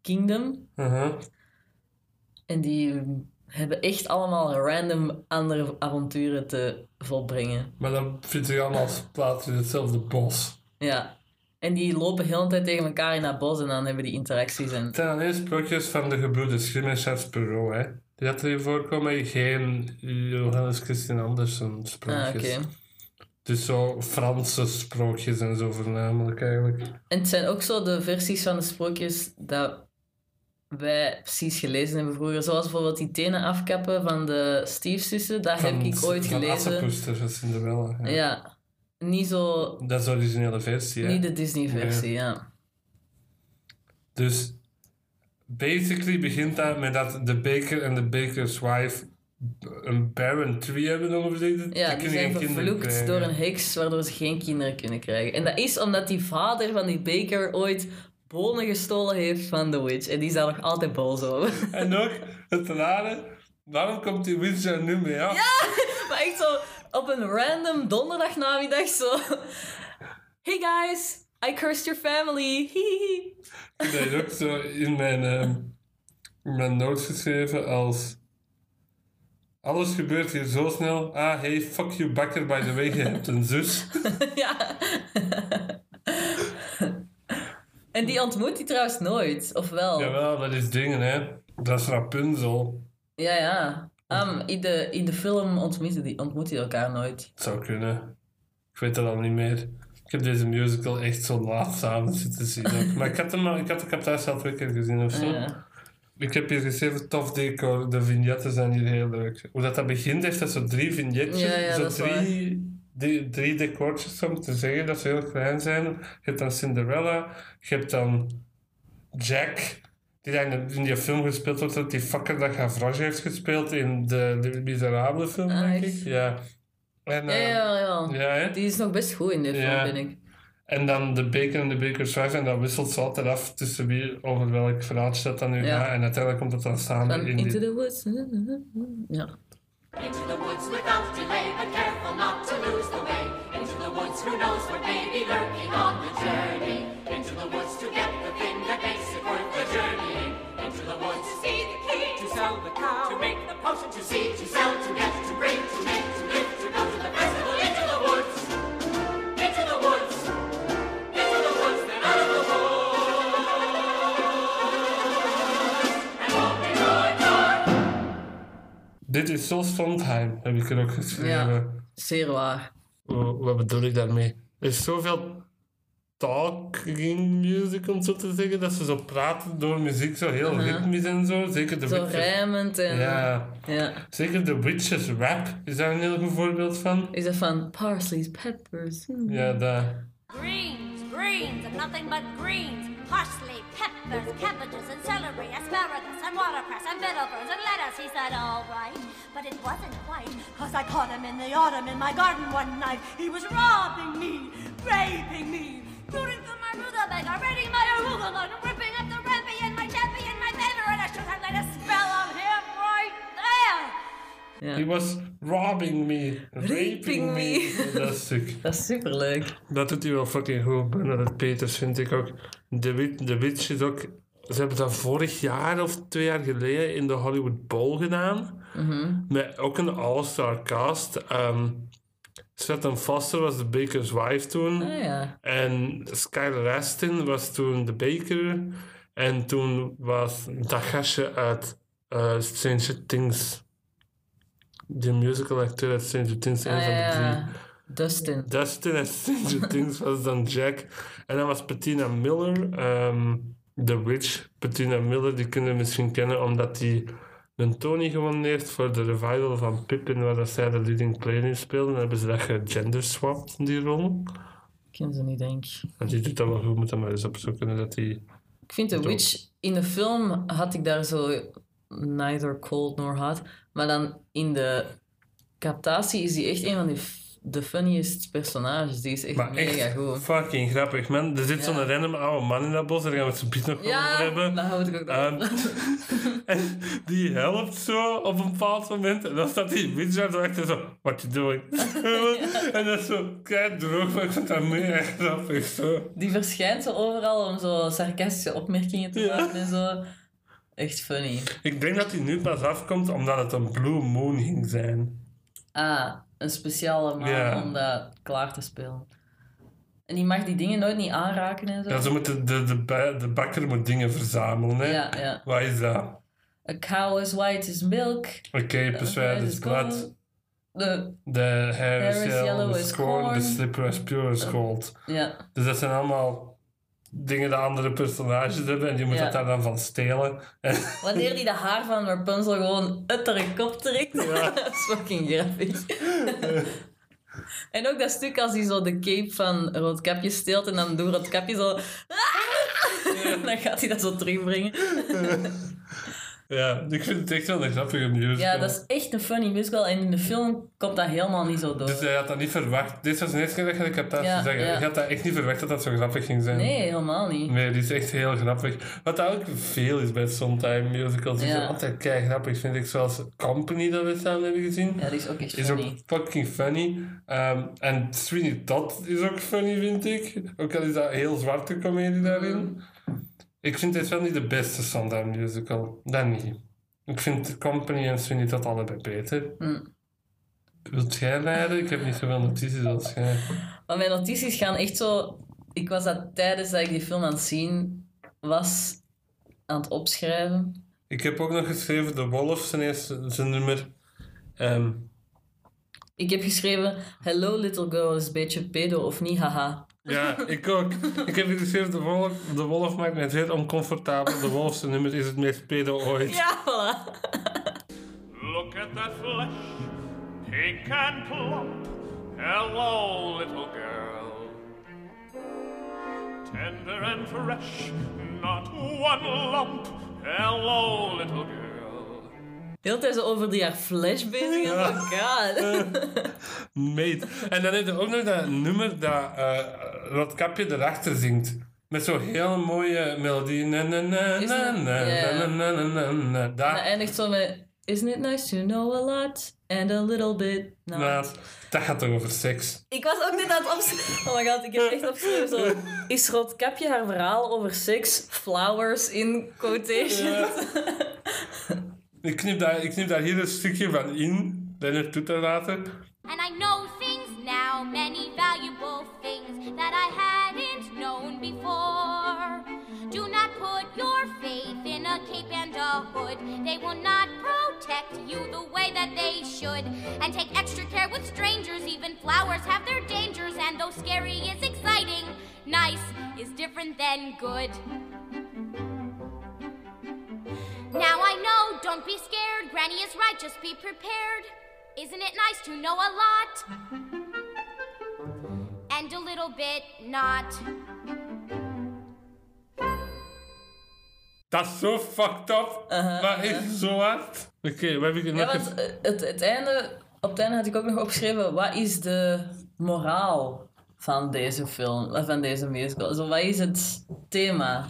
S2: kingdom
S1: Mhm.
S2: en die hebben echt allemaal random andere avonturen te volbrengen.
S1: Maar dan vindt zich allemaal plaats in hetzelfde bos.
S2: Ja. En die lopen heel de tijd tegen elkaar in dat bos en dan hebben die interacties. En...
S1: Het zijn alleen sprookjes van de gebroeders Grimm en Charles Perrault, hè. Die dat erin voorkomen, geen Johannes Christian Andersen
S2: Ah,
S1: sprookjes.
S2: oké.
S1: Dus zo Franse sprookjes en zo voornamelijk eigenlijk.
S2: En het zijn ook zo de versies van de sprookjes dat wij precies gelezen hebben vroeger. Zoals bijvoorbeeld die tenen afkappen van de stiefzussen. Dat heb ik ooit
S1: van
S2: gelezen.
S1: Assepoester van Cinderella. Ja.
S2: Ja. Niet zo...
S1: Dat is de originele versie, hè.
S2: Niet de Disney-versie, ja.
S1: Dus basically begint dat met dat de baker en de baker's wife een barren tree hebben overleefd.
S2: Ja, die zijn vervloekt door een heks, waardoor ze geen kinderen kunnen krijgen. En dat is omdat die vader van die baker ooit bonen gestolen heeft van de witch. En die is daar nog altijd boos over.
S1: En ook, het rare, waarom komt die witch er nu mee af?
S2: Maar echt zo op een random donderdagnamiddag zo... Hey guys, I cursed your family.
S1: Ik heb ook zo in mijn, ehm, in mijn notes geschreven als... Alles gebeurt hier zo snel. Ah, hey, fuck you, bakker, by the way, je hebt een zus.
S2: ja. En die ontmoet hij trouwens nooit, of wel?
S1: Jawel, dat is dingen, hè. Dat is Rapunzel.
S2: Ja, ja. Um, in, de, in de film ontmoeten die, ontmoeten die elkaar nooit.
S1: Het zou kunnen. Ik weet dat al niet meer. Ik heb deze musical echt zo laat samen zitten zien. ook. Maar ik had hem ik had, ik heb thuis al twee keer gezien of zo.
S2: Ja.
S1: Ik heb hier geschreven, tof decor. De vignetten zijn hier heel leuk. Hoe dat, dat begint, heeft dat zo drie vignetjes.
S2: Ja, ja,
S1: zo
S2: dat is
S1: drie, drie, drie decortjes om te zeggen dat ze heel klein zijn. Je hebt dan Cinderella. Je hebt dan Jack. Die dan in de- die film gespeeld wordt, dat die fucker dat Gavroche heeft gespeeld in de, de Miserabele film,
S2: Ah,
S1: denk ik. Ja. En,
S2: Ja,
S1: eh,
S2: ja, ja.
S1: ja, hè?
S2: Die is nog best goed in dit
S1: Ja.
S2: film, vind ik.
S1: En dan de beker en de wife. En dat wisselt zo altijd af tussen wie over welk verhaaltje dat dan nu
S2: Ja.
S1: gaat. En uiteindelijk komt het dan samen in
S2: Into
S1: die...
S2: the Woods. Ja.
S3: Into the woods without delay, but careful not to lose the way. Into the woods, who knows what may be lurking on the journey. Into the woods to get the thing that makes it worth the journey. Into the woods to see the king, to sell the cow, to make the potion, to see, to sell, to get,
S1: Dit is zo Sondheim, heb ik er ook geschreven.
S2: Zeer waar.
S1: Wa- Wat bedoel ik daarmee? Er is zoveel talking music, om zo te zeggen, dat ze zo praten door muziek, zo heel
S2: Mhm.
S1: ritmisch en zo. Zeker de
S2: Zo
S1: Witches.
S2: rijmend en...
S1: Ja,
S2: ja.
S1: zeker de Witches rap is daar een heel goed voorbeeld van.
S2: Is dat van parsley's, peppers? hmm.
S1: Ja, dat.
S3: Greens, greens, and nothing but greens. Parsley, peppers, cabbages, and celery, asparagus, and watercress, and vegetables, and lettuce. He said, all right. But it wasn't quite, cause I caught him in the autumn in my garden one night. He was robbing me, raping me, rooting through my rutabaga, raiding my arugula, and ripping up the rampion,
S2: Ja.
S1: He was robbing me, raping,
S2: Raping
S1: me. Dat stuk.
S2: Dat is superleuk.
S1: Dat doet hij wel fucking goed. Bernadette Peters vind ik ook. The, Wit- The Witch is ook... Ze hebben dat vorig jaar of twee jaar geleden in de Hollywood Bowl gedaan. Met ook een all-star cast. Ehm Stratton Foster was de Baker's wife toen.
S2: Ah ja.
S1: En Skylar Astin was toen de baker. En toen was dat gastje uit eh, Stranger Things. De musical acteur uit Stranger Things. een
S2: Ah
S1: van de drie.
S2: Dustin.
S1: Dustin uit Stranger Things was dan Jack. En dan was Bettina Miller, ehm The Witch. Bettina Miller, die kunnen we misschien kennen omdat die een Tony gewonnen heeft voor de revival van Pippin, waar dat zij de leading player in speelde. Dan hebben ze dat gegenderswapt, die rol.
S2: Ik ken ze niet, denk ik.
S1: En die doet dat wel goed, moet dat maar eens opzoeken. Dat die...
S2: Ik vind The. Witch... In de film had ik daar zo neither cold nor hot. Maar dan in de captatie is die echt een van de, f- de funniest personages. Die is echt
S1: Maar
S2: mega
S1: echt
S2: goed.
S1: fucking grappig, man. Er zit
S2: Ja.
S1: zo'n random oude man in dat bos, daar gaan we het zo nog over
S2: Ja,
S1: hebben.
S2: daar houd ik ook van.
S1: en die helpt zo op een bepaald moment. En dan staat die zo achter zo, what you doing? En dat is zo kei droog, maar ik vind dat mega grappig zo.
S2: Die verschijnt zo overal om zo sarcastische opmerkingen te
S1: Ja.
S2: maken en zo. Echt funny.
S1: Ik denk dat hij nu pas afkomt omdat het een Blue Moon ging zijn.
S2: Ah, een speciale man
S1: Ja.
S2: om dat klaar te spelen. En die mag die dingen nooit niet aanraken en zo.
S1: Ja, ze moeten, de, de, de bakker moet dingen verzamelen, hè.
S2: ja, ja.
S1: Wat is dat?
S2: A cow as white as milk.
S1: Oké, persuade is glad.
S2: De,
S1: The hair is
S2: is
S1: yellow,
S2: yellow
S1: the
S2: as
S1: scorn, the
S2: corn.
S1: slipper as pure as gold.
S2: ja.
S1: Dus dat zijn allemaal dingen die andere personages hebben en die moeten
S2: Ja.
S1: daar dan van stelen. En
S2: Wanneer die de haar van Rapunzel gewoon uit haar kop trekt. dat is fucking grappig. en ook dat stuk als hij zo de cape van Roodkapje steelt en dan door Roodkapje zo... dan gaat hij dat zo terugbrengen.
S1: Ja, ik vind het echt wel een grappige musical.
S2: Ja, dat is echt een funny musical. En in de film komt dat helemaal niet zo door.
S1: Dus jij had dat niet verwacht. Dit was de eerste keer dat je de captatie
S2: Ja,
S1: zeggen.
S2: ja.
S1: Je had dat echt niet verwacht dat dat zo grappig ging zijn.
S2: Nee, helemaal niet.
S1: Nee, die is echt heel grappig. Wat ook veel is bij Sondheim musicals. Die
S2: Ja.
S1: zijn altijd kei grappig, vind ik. Zoals Company dat we samen hebben gezien.
S2: Ja, die is ook echt
S1: Is ook
S2: funny.
S1: fucking funny. Ehm, en Sweeney Todd is ook funny, vind ik. Ook al is dat heel zwarte comedie daarin.
S2: Mm.
S1: Ik vind dit wel niet de beste Sondheim musical. Dat niet. Ik vind Company en Sweeney Todd allebei beter.
S2: Mm.
S1: Wilt jij leiden? Ik heb niet zoveel notities als jij.
S2: Maar mijn notities gaan echt zo... Ik was dat tijdens dat ik die film aan het zien was, aan het opschrijven.
S1: Ik heb ook nog geschreven The Wolf, zijn eerste zijn nummer. Ehm,
S2: Ik heb geschreven, hello little girl, is een beetje pedo of niet, haha.
S1: Ja, ik ook. Ik heb geschreven The Wolf, The Wolf maakt mij zeer oncomfortabel. The Wolf zijn nummer is het meest pedo ooit.
S2: Ja, voilà.
S4: Look at that flesh, pink and plump. Hello, little girl. Tender and fresh, not one lump. Hello, little girl.
S2: De hele tijd zo over die haar flash bezig.
S1: Ja.
S2: Oh god.
S1: Mate. En dan heb je ook nog dat nummer dat eh Roodkapje erachter zingt. Met zo'n heel mooie melodie. Na, na, na, na,
S2: het-
S1: na,
S2: ja.
S1: na, na, na, na, na.
S2: En dat
S1: Dat,
S2: eindigt zo met, isn't it nice to know a lot and a little bit not.
S1: nou, dat gaat toch over seks?
S2: Ik was ook net aan het opschrijven. Oh my god, ik heb echt opgeschreven zo. Is Roodkapje haar verhaal over seks, flowers in quotation?
S1: Ik knip, daar, ik knip daar hier een stukje van in. Lennart doet dat later.
S3: And I know things now, many valuable things that I hadn't known before. Do not put your faith in a cape and a
S5: hood. They will not protect you the way that they should. And take extra care with strangers. Even flowers have their dangers. And though scary is exciting, nice is different than good. Now I know, don't be scared. Granny is right, just be prepared. Isn't it nice to know a lot? And a little bit not.
S1: Dat is zo fucked up. maar echt zo hard. Oké, wat heb ik
S2: Ja, want het, het einde, op het einde had ik ook nog opgeschreven, wat is de moraal van deze film, van deze musical? Zo, wat is het thema?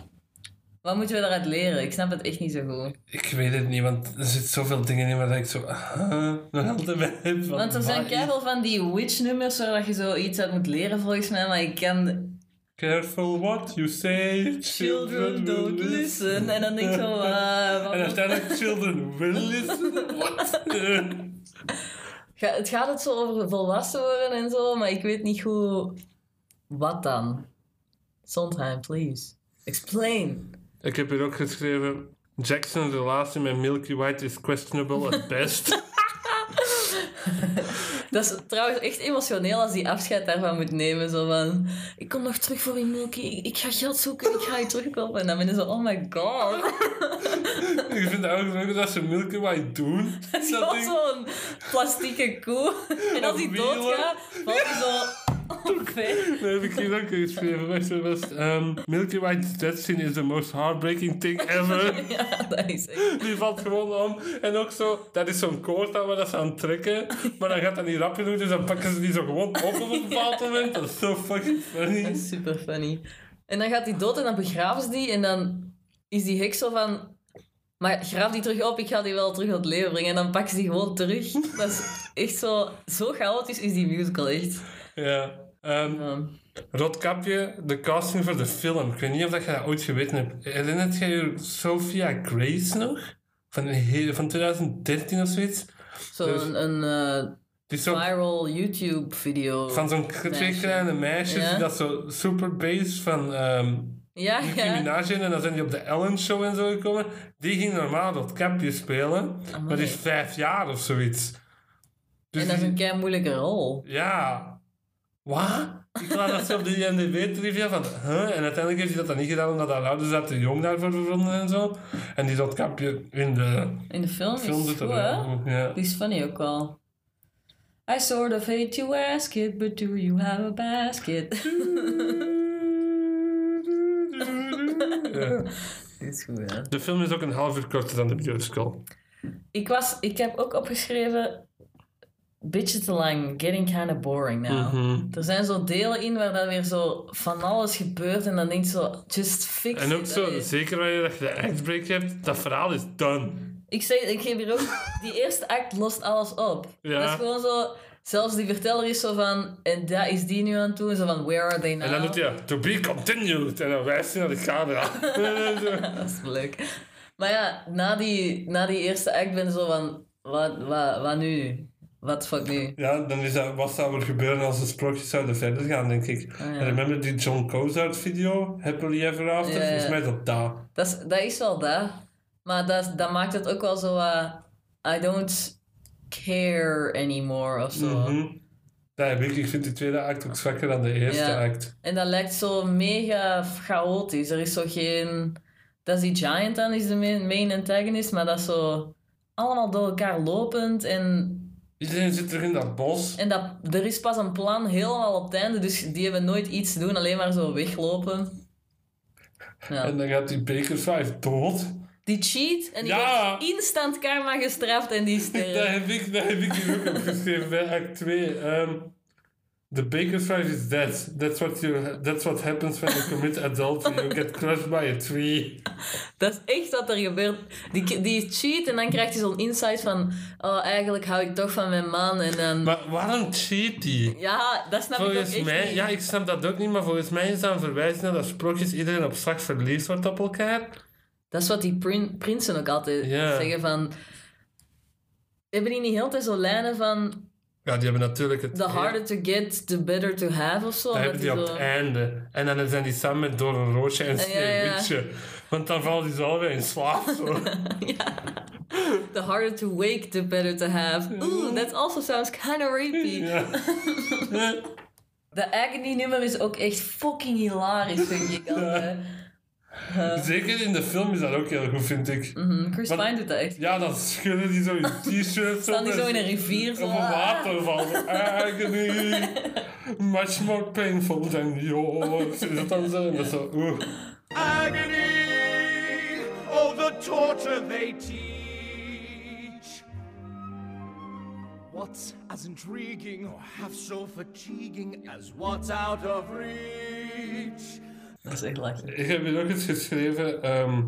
S2: Wat moeten we daaruit leren? Ik snap het echt niet zo goed.
S1: Ik weet het niet, want er zitten zoveel dingen in waar ik zo... ah, nog altijd bij heb.
S2: Want er zijn keihard van die witch-nummers waar dat je zo iets uit moet leren volgens mij, maar ik kan...
S1: Careful what you say,
S2: Children don't listen. En dan denk ik zo...
S1: En uiteindelijk, children will listen. What?
S2: Ga- het gaat het zo over volwassen worden en zo, maar ik weet niet hoe... Wat dan? Sondheim, please. Explain.
S1: Ik heb hier ook geschreven... Jackson's relatie met Milky White is questionable at best.
S2: Dat is trouwens echt emotioneel als die afscheid daarvan moet nemen. Zo van, ik kom nog terug voor je Milky, ik, ik ga geld zoeken, ik ga je terugkopen. En dan ben je zo, oh my god.
S1: ik vind het ook leuk dat ze Milky White doen.
S2: Dat is gewoon zo'n plastieke koe. En als die doodgaat, valt hij zo
S1: Dat heb ik ook geschreven. Wacht, dat was, um, Milky White's death scene is the most heartbreaking thing ever.
S2: Ja, dat is echt...
S1: Die valt gewoon om. En ook zo, dat is zo'n koord aan waar dat ze aan trekken. Maar dan gaat dat niet rap genoeg, dus dan pakken ze die zo gewoon op op een bepaald moment. Dat is zo fucking
S2: Dat
S1: funny.
S2: is super funny. En dan gaat hij dood en dan begraven ze die. En dan is die heks zo van... Maar graaf die terug op, ik ga die wel terug tot het leven brengen. En dan pakken ze die gewoon terug. Dat is echt zo... Zo chaotisch is die musical echt.
S1: Ja. Ehm
S2: Ja.
S1: Roodkapje, de casting voor de film. Ik weet niet of dat je dat ooit geweten hebt. Herinnert jij je Sophia Grace nog? Van, een hele- van 2013 of zoiets? Dus-
S2: Zo'n een, eh,
S1: Die is zo
S2: viral YouTube-video.
S1: van zo'n twee kleine meisjes
S2: Ja.
S1: die dat zo super bass van ehm
S2: Ja, ja.
S1: En dan zijn die op de Ellen Show en zo gekomen. Die ging normaal dat kapje spelen, maar die is vijf jaar of zoiets. Dus
S2: En dat is een kei moeilijke rol.
S1: Ja. Wat? Ik las dat zo op de IMDb-trivia van, huh? En uiteindelijk heeft hij dat dan niet gedaan omdat haar ouders dat te jong daarvoor vonden en zo. En die dat kapje in de
S2: In de film,
S1: film
S2: is
S1: doet
S2: goed,
S1: Ja.
S2: Die is funny ook wel. I sort of hate to ask it, but do you have a basket?
S1: Ja.
S2: Die is goed, hè?
S1: De film is ook een half uur korter dan de musical.
S2: Ik, was, ik heb ook opgeschreven... Beetje te lang, getting kind of boring now.
S1: Mhm.
S2: Er zijn zo delen in waar dan weer zo van alles gebeurt en dan denk je zo, just fix
S1: En ook
S2: it.
S1: zo,
S2: Allee.
S1: zeker wanneer dat je de actbreak hebt, dat verhaal is done.
S2: Ik, zeg, ik geef hier ook, die eerste act lost alles op.
S1: Ja.
S2: Dat is gewoon zo, zelfs die verteller is zo van, en dat is die nu aan het doen, zo van, where are they now?
S1: En dan doet hij, to be continued. En dan wijst hij naar de camera.
S2: Dat is leuk. Maar ja, na die, na die eerste act ben je zo van, wat, wat, wat nu? Wat fuck nu?
S1: ja, dan is dat, wat zou er gebeuren als de sprookjes zouden verder gaan, denk ik.
S2: Ah, ja.
S1: Remember die John Cozart video, Happily Ever After?
S2: Ja.
S1: Volgens mij is dat daar.
S2: Dat is, dat is wel dat. Maar dat, dat maakt het ook wel zo, uh, I don't care anymore of zo.
S1: Dat heb ik. Ik vind die tweede act ook zwakker dan de eerste
S2: Ja.
S1: act.
S2: En dat lijkt zo mega chaotisch. Er is zo geen... Dat is die Giant dan, is de main, main antagonist, maar dat is zo allemaal door elkaar lopend. En,
S1: Iedereen zit terug in dat bos.
S2: en dat, er is pas een plan helemaal op het einde, dus die hebben nooit iets te doen, alleen maar zo weglopen. Ja.
S1: En dan gaat die Baker 5 dood.
S2: Die cheat en die
S1: Ja.
S2: wordt instant karma gestraft en die
S1: Dat
S2: sterft.
S1: heb ik, dat heb ik ook opgeschreven bij act 2. Ehm the Baker 5 is dead. That's what, you, that's what happens when you commit adultery. You get crushed by a tree.
S2: Dat is echt wat er gebeurt. Die, die cheat en dan krijgt hij zo'n insight van... Oh, eigenlijk hou ik toch van mijn man. En dan...
S1: Maar waarom cheat die?
S2: Ja, dat snap ik ook echt
S1: mij,
S2: niet.
S1: ja, ik snap dat ook niet, maar volgens mij is dat een verwijzing naar dat sprookjes iedereen op slag verliefd wordt op elkaar.
S2: Dat is wat die prin- prinsen ook altijd zeggen van... Hebben die niet heel tijd zo lijnen van...
S1: Ja, die hebben natuurlijk het...
S2: The harder to get, the better to have of zo.
S1: Dan hebben die op het einde. En dan zijn die samen met Door een Roosje en
S2: Ja, ja, ja.
S1: Sneeuwwitje. Want dan vallen die zo allebei in slaap. Zo.
S2: The harder to wake, the better to have. Ooh, that also sounds kind of rapey.
S1: Ja.
S2: De Agony nummer is ook echt fucking hilarisch, vind ik. Altijd.
S1: Zeker in de film is dat ook heel goed, vind ik.
S2: Mhm, Chris Pine doet dat echt.
S1: Ja, dan schudden die zo in t-shirts.
S2: Staan die zo in een rivier, zo,
S1: Op een
S2: ah.
S1: waterval. zo, Agony. Much more painful than yours. Is dat dan zo? En dat is zo, oeh.
S4: Agony! Oh, the torture they teach! What's as intriguing or half so fatiguing as what's out of reach?
S2: Dat is echt lachen.
S1: Ik heb hier ook eens geschreven. ehm,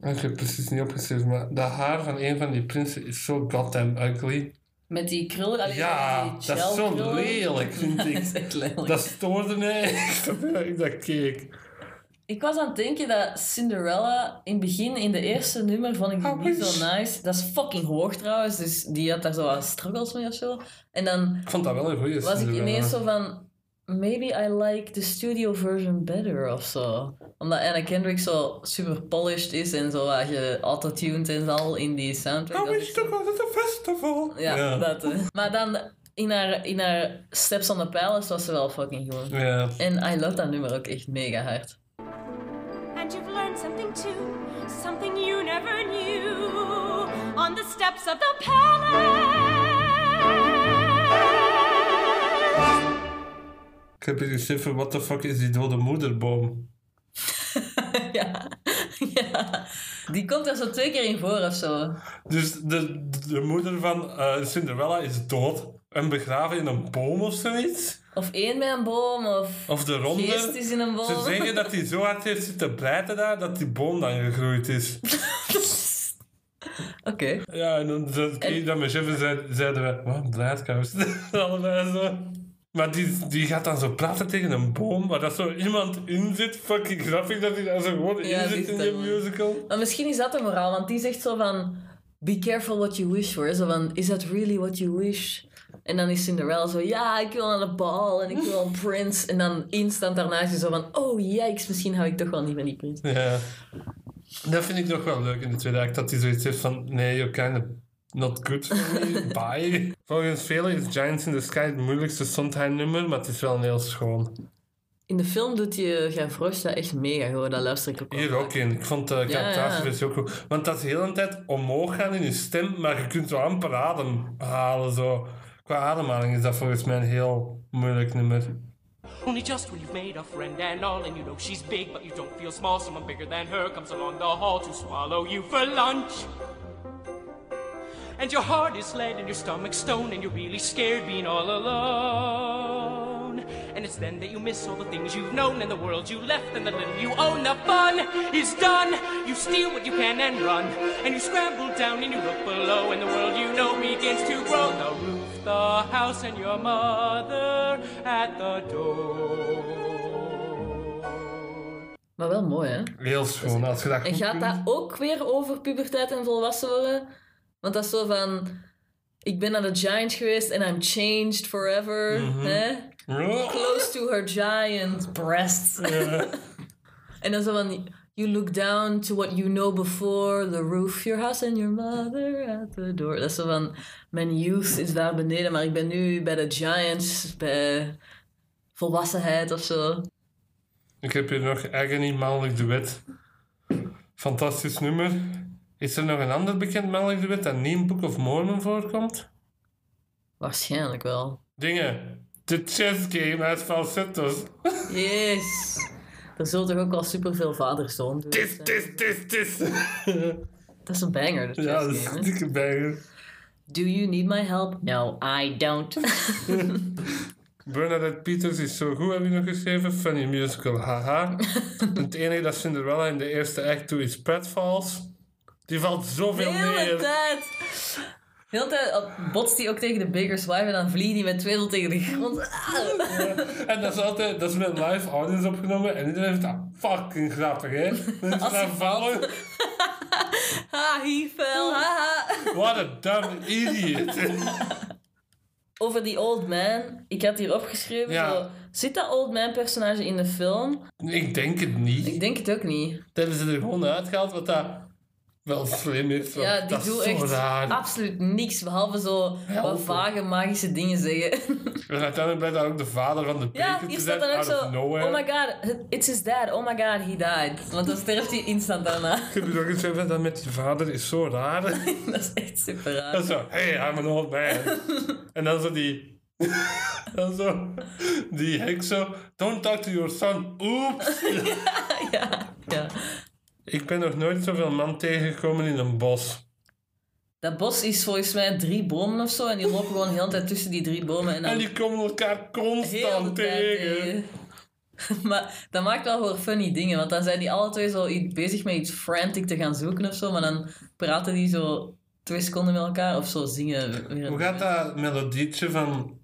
S1: ik heb precies niet opgeschreven, maar dat haar van een van die prinsen is zo goddamn ugly.
S2: Met die krullen, alleen
S1: Ja,
S2: die
S1: dat is zo lelijk, vind ik.
S2: dat is echt lelijk.
S1: Dat stoorde mij echt ik dat keek.
S2: Ik was aan het denken dat Cinderella in het begin, in de eerste nummer, vond ik die
S1: Oh,
S2: niet zo nice. Dat is fucking hoog trouwens, dus die had daar zo wat struggles mee of zo. En dan
S1: Ik vond dat wel een goede
S2: was ik ineens zo van... Maybe I like the studio version better of zo. Omdat Anna Kendrick zo super polished is en zo wat je autotuned en al in die soundtrack.
S1: I
S2: Dat
S1: wish
S2: is
S1: to go to the festival.
S2: ja, dat. hè. Maar dan in haar, in haar Steps on the Palace was ze wel fucking goed.
S1: Ja.
S2: En I love dat nummer ook echt mega hard.
S5: And you've learned something too, something you never knew. On the steps of the palace.
S1: Ik heb hier geschreven, what the fuck is die dode moederboom?
S2: ja. ja. Die komt er zo twee keer in voor of zo.
S1: Dus de, de moeder van eh, Cinderella is dood en begraven in een boom of zoiets.
S2: Of één met een boom, of
S1: Of de ronde.
S2: geest is in een boom.
S1: Ze zeggen dat hij zo hard heeft zitten breiden daar, dat die boom dan gegroeid is.
S2: Oké.
S1: Ja, en dan keek ik dat mijn chef en zei- zeiden we, wat een breidkous. Allebei zo. Maar die, die gaat dan zo praten tegen een boom waar dat zo iemand in zit. Fucking grappig dat hij daar zo gewoon
S2: Ja,
S1: in zit in die musical.
S2: Maar misschien is dat de moraal, want die zegt zo van... Be careful what you wish for. Zo van, is that really what you wish? En dan is Cinderella zo, ja, ik wil naar de bal en ik wil een prins. En dan instant daarna is hij zo van, oh yikes, misschien hou ik toch wel niet van die prins.
S1: Ja. Dat vind ik nog wel leuk in de tweede act, dat hij zoiets heeft van, nee, you're kind of not good for me, bye. Volgens velen is Giants in the Sky het moeilijkste Sondheim-nummer, maar het is wel heel schoon.
S2: In de film doet je Gavroche dat echt mega goed, dat luister ik ook wel
S1: Hier ook in. Ik vond de captatieversie ook goed. Want dat is de hele tijd omhoog gaan in je stem, maar je kunt zo amper adem halen. Zo. Qua ademhaling is dat volgens mij een heel moeilijk nummer.
S6: Only just when you've made a friend and all, and you know she's big, but you don't feel small. Someone bigger than her comes along the hall to swallow you for lunch. And your heart is lead and your stomach stone, and you're really scared being all alone. And it's then that you miss all the things you've known and the world you left and the little you own. The fun is done. You steal what you can and run, and you scramble down and you look below, and the world you know begins to grow. The roof, the house, and your mother at the door.
S2: Maar wel mooi, hè?
S1: Heel schoon. Als je dat
S2: En
S1: goed
S2: gaat
S1: kunt.
S2: dat ook weer over puberteit en volwassen worden? Want dat is zo van... Ik ben naar de giant geweest and I'm changed forever.
S1: Mhm.
S2: hè? Close to her giant breasts. en dan zo van... You look down to what you know before. The roof, your house and your mother at the door. Dat is zo van... Mijn youth is daar beneden, maar ik ben nu bij de giants. Bij volwassenheid of zo.
S1: Ik heb hier nog Agony, mannelijk duet. Fantastisch nummer. Is er nog een ander bekend mannelijk duet dat niet in Book of Mormon voorkomt?
S2: Waarschijnlijk wel.
S1: Dingen. The chess game uit falsettos.
S2: Yes. Er zullen toch ook wel superveel vader-zoon doen.
S1: Tis, tis, tis, tis.
S2: Dat is een banger, de
S1: Ja, dat is een dikke banger.
S2: Do you need my help? No, I don't.
S1: Bernadette Peters is zo goed, heb je nog geschreven. Funny musical, haha. het enige dat Cinderella in de eerste act doet is pratfalls. Die valt
S2: De
S1: zoveel
S2: hele
S1: neer.
S2: tijd. De hele tijd botst hij ook tegen de Bigger's wife en dan vliegt hij met twee tegen de grond.
S1: En dat is altijd, dat is met live audience opgenomen. En iedereen vindt dat fucking grappig, hè. Dan is aan vallen.
S2: Ha, he fell, haha.
S1: What a dumb idiot.
S2: over die old man. Ik had hier opgeschreven.
S1: Ja.
S2: Zo, zit dat old man personage in de film?
S1: Ik denk het niet.
S2: Ik denk het ook niet.
S1: Dat hebben ze er gewoon uitgehaald, wat dat wel slim is.
S2: Ja, die
S1: dat is
S2: doet echt
S1: raar.
S2: absoluut niks. Behalve zo
S1: Helpen.
S2: wat vage magische dingen zeggen.
S1: En uiteindelijk blijkt dat ook de vader van de
S2: Ja,
S1: Peter
S2: hier
S1: te
S2: staat dan ook zo.
S1: nowhere.
S2: Oh my god, it's his dad. Oh my god, he died. Want dan sterft hij instant daarna.
S1: Ik heb je nog eens even dat met je vader is zo raar.
S2: dat is echt super raar.
S1: Dat is zo, hey, I'm an old man. en dan zo die... dan zo... Die heks zo... Don't talk to your son. Oeps.
S2: ja, ja.
S1: Ik ben nog nooit zoveel man tegengekomen in een bos.
S2: Dat bos is volgens mij drie bomen of zo. En die lopen gewoon de hele tijd tussen die drie bomen. En dan
S1: En die komen elkaar constant tegen.
S2: tegen. maar dat maakt wel voor funny dingen. Want dan zijn die alle twee zo bezig met iets frantic te gaan zoeken of zo. Maar dan praten die zo twee seconden met elkaar. Of zo zingen. weer.
S1: Hoe gaat dat melodietje van...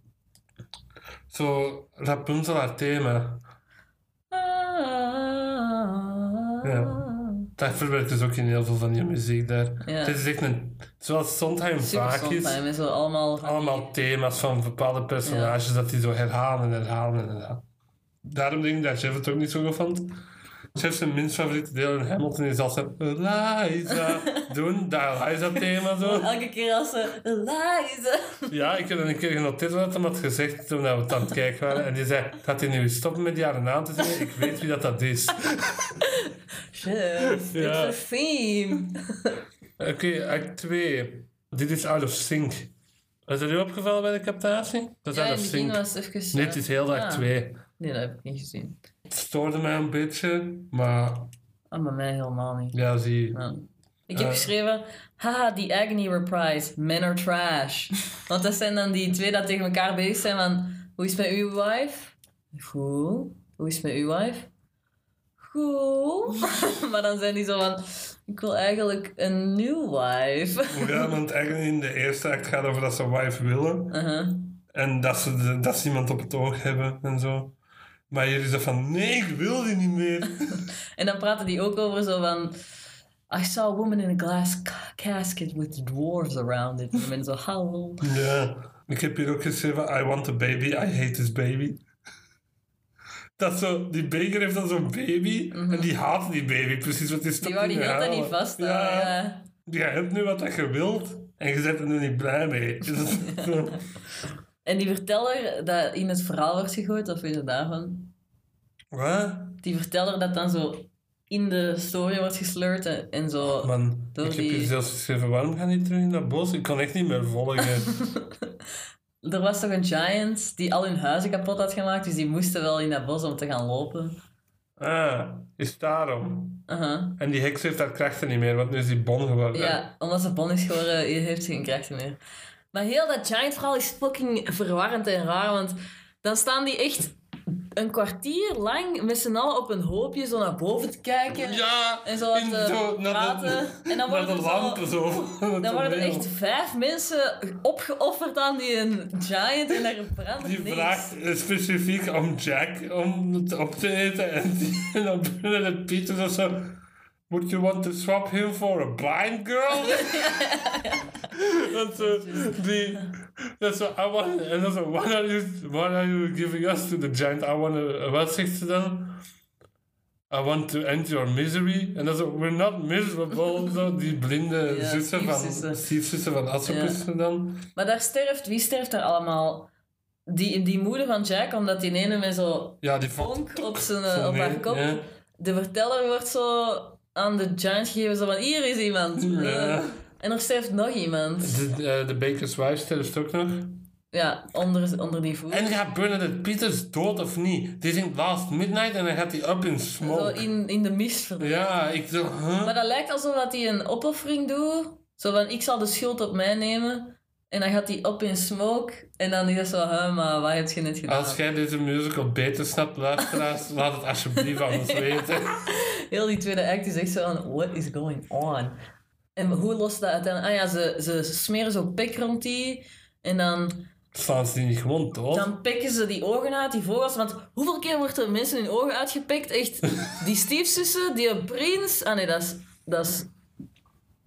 S1: Zo Rapunzel haar thema? Ja. Dat verwerkt dus ook in heel veel van die muziek daar.
S2: Ja.
S1: Het is echt een... Zoals Sondheim
S2: Super
S1: vaak is.
S2: Sondheim. Zo allemaal... die-
S1: allemaal thema's van bepaalde personages dat die zo herhalen en herhalen en herhalen. Daarom denk ik dat Jeff het ook niet zo goed vond. Jeff zijn minst favoriete deel in Hamilton is altijd Eliza doen, dat Eliza-thema zo.
S2: Elke keer als ze... Eliza...
S1: Ja, ik heb een keer genoteerd wat hem had gezegd toen we het aan het kijken waren. En die zei, gaat hij nu stoppen met die haar naam te zeggen? Ik weet wie dat, dat is.
S2: Chef,
S1: Ja.
S2: it's a theme.
S1: Oké, act 2. Dit is out of sync. Is dat u opgevallen bij de captatie? Dat is
S2: Ja,
S1: out of sync.
S2: was even...
S1: Nee, het is heel act
S2: Ah.
S1: 2.
S2: Nee, dat heb ik niet gezien.
S1: Het stoorde mij een beetje, maar
S2: Ah, bij mij helemaal niet.
S1: ja, zie.
S2: Ja. Ik heb
S1: Eh.
S2: geschreven, haha, die agony reprise, men are trash. Want dat zijn dan die twee dat tegen elkaar bezig zijn van, hoe is het met uw wife? Goed. Hoe is het met uw wife? Goed. maar dan zijn die zo van, ik wil eigenlijk een new wife.
S1: Ja, want eigenlijk in de eerste act gaat over dat ze wife willen.
S2: Uh-huh.
S1: En dat ze, dat ze iemand op het oog hebben en zo. Maar is dat van, nee, ik wil die niet meer.
S2: En dan praten die ook over zo van... I saw a woman in a glass ca- casket with dwarves around it. En zo, hallo.
S1: ja. Ik heb hier ook geschreven, I want a baby, I hate this baby. Dat zo, die Baker heeft dan zo'n baby en die haat die baby, precies wat die stopt
S2: Mhm. Die wou die hele niet vasthouden.
S1: Ja,
S2: Ja.
S1: je hebt nu wat dat je wilt en je bent er nu niet blij mee.
S2: En die verteller dat in het verhaal wordt gegooid, vind je daarvan?
S1: Wat?
S2: Die verteller dat dan zo in de story wordt gesleurd en, en zo...
S1: Man, ik heb
S2: die-
S1: hier zelfs geschreven, waarom gaan die terug in dat bos? Ik kon echt niet meer volgen.
S2: Er was toch een giant die al hun huizen kapot had gemaakt, dus die moesten wel in dat bos om te gaan lopen.
S1: ah, is daarom.
S2: Aha.
S1: En die heks heeft haar krachten niet meer, want nu is die bon geworden.
S2: Ja, omdat ze bon is geworden, heeft ze geen krachten meer. Maar heel dat giant verhaal is fucking verwarrend en raar, want dan staan die echt een kwartier lang met z'n allen op een hoopje zo naar boven te kijken.
S1: Ja,
S2: En zo
S1: in
S2: te praten.
S1: de,
S2: en dan worden
S1: de
S2: er zo-. Dan worden er echt vijf mensen opgeofferd aan die een giant en daar verandert
S1: Die
S2: niks.
S1: vraagt specifiek om Jack om het op te eten. En, die, en dan binnen het Peter of zo. Would you want to swap him for a blind girl? dat zo, die, dat zo, I want, en dan zo, what are, you, what are you giving us to the giant? I want to, wat zegt ze dan? I want to end your misery. En dan zo, we're not miserable. Zo, die blinde
S2: Ja,
S1: zussen van,
S2: stiefzussen.
S1: van Asopus dan.
S2: Maar daar sterft, wie sterft daar allemaal? Die, die moeder van Jack, omdat die ene met zo
S1: Ja, die
S2: vonk op, zijn,
S1: zo
S2: op haar kop.
S1: ja.
S2: De verteller wordt zo aan de giant gegeven, zo van hier is iemand.
S1: Ja.
S2: Eh, en er sterft nog iemand.
S1: De, eh, de Baker's Wife sterft ook nog.
S2: Ja, onder, onder die voet.
S1: En gaat Bernadette Peters dood of niet? Die zingt Last Midnight en dan gaat hij up in
S2: Zo
S1: smoke.
S2: in, in de mist verdwijnen.
S1: Ja, ik zo, huh?
S2: Maar dat lijkt alsof hij een opoffering doet. Zo van, ik zal de schuld op mij nemen. En dan gaat hij op in smoke. En dan is dat zo, maar wat heb je net gedaan?
S1: Als jij deze musical beter snapt, luisteraars, laat het alsjeblieft aan ons weten.
S2: Heel die tweede act is echt zo van, what is going on? En hoe lost dat uiteindelijk? Ah ja, ze, ze smeren zo pik rond die. En dan,
S1: Slaan ze die niet gewoon
S2: dan pikken ze die ogen uit, die vogels. Want hoeveel keer wordt er mensen hun ogen uitgepikt? Echt, die stiefzussen, die prins... Ah nee, dat is... Dat is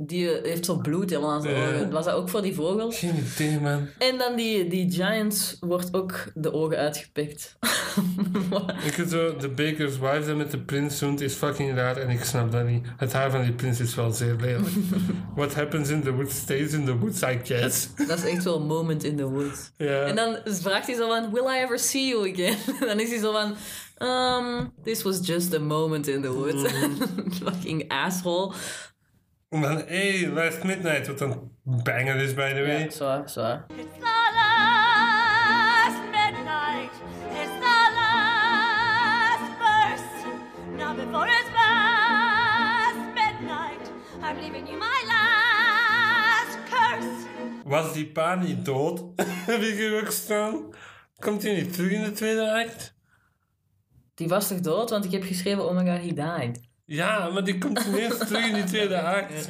S2: die heeft zo bloed helemaal aan zijn
S1: Ja.
S2: ogen. Was dat ook voor die vogel?
S1: Geen idee, man.
S2: En dan die, die Giants wordt ook de ogen uitgepikt.
S1: Ik vind zo, de Baker's Wife dat met de prins doet is fucking raar en ik snap dat niet. Het haar van die prins is wel zeer lelijk. What happens in the woods stays in the woods, I guess.
S2: dat is echt wel een moment in the woods.
S1: Ja.
S2: En dan vraagt hij zo van, will I ever see you again? dan is hij zo van, um, this was just a moment in the woods. Fucking asshole.
S1: En dan, hey, last midnight, wat een banger is, by the way.
S2: Ja, zwaar, zwaar.
S5: It's the last midnight. It's the last verse. Now before it's past midnight, I'm leaving you my last curse.
S1: Was die pa niet dood? Heb ik hier ook staan? Komt hij niet terug in de tweede act?
S2: Die was toch dood? Want ik heb geschreven, oh my god, he died.
S1: Ja, maar die komt ineens terug in die tweede act.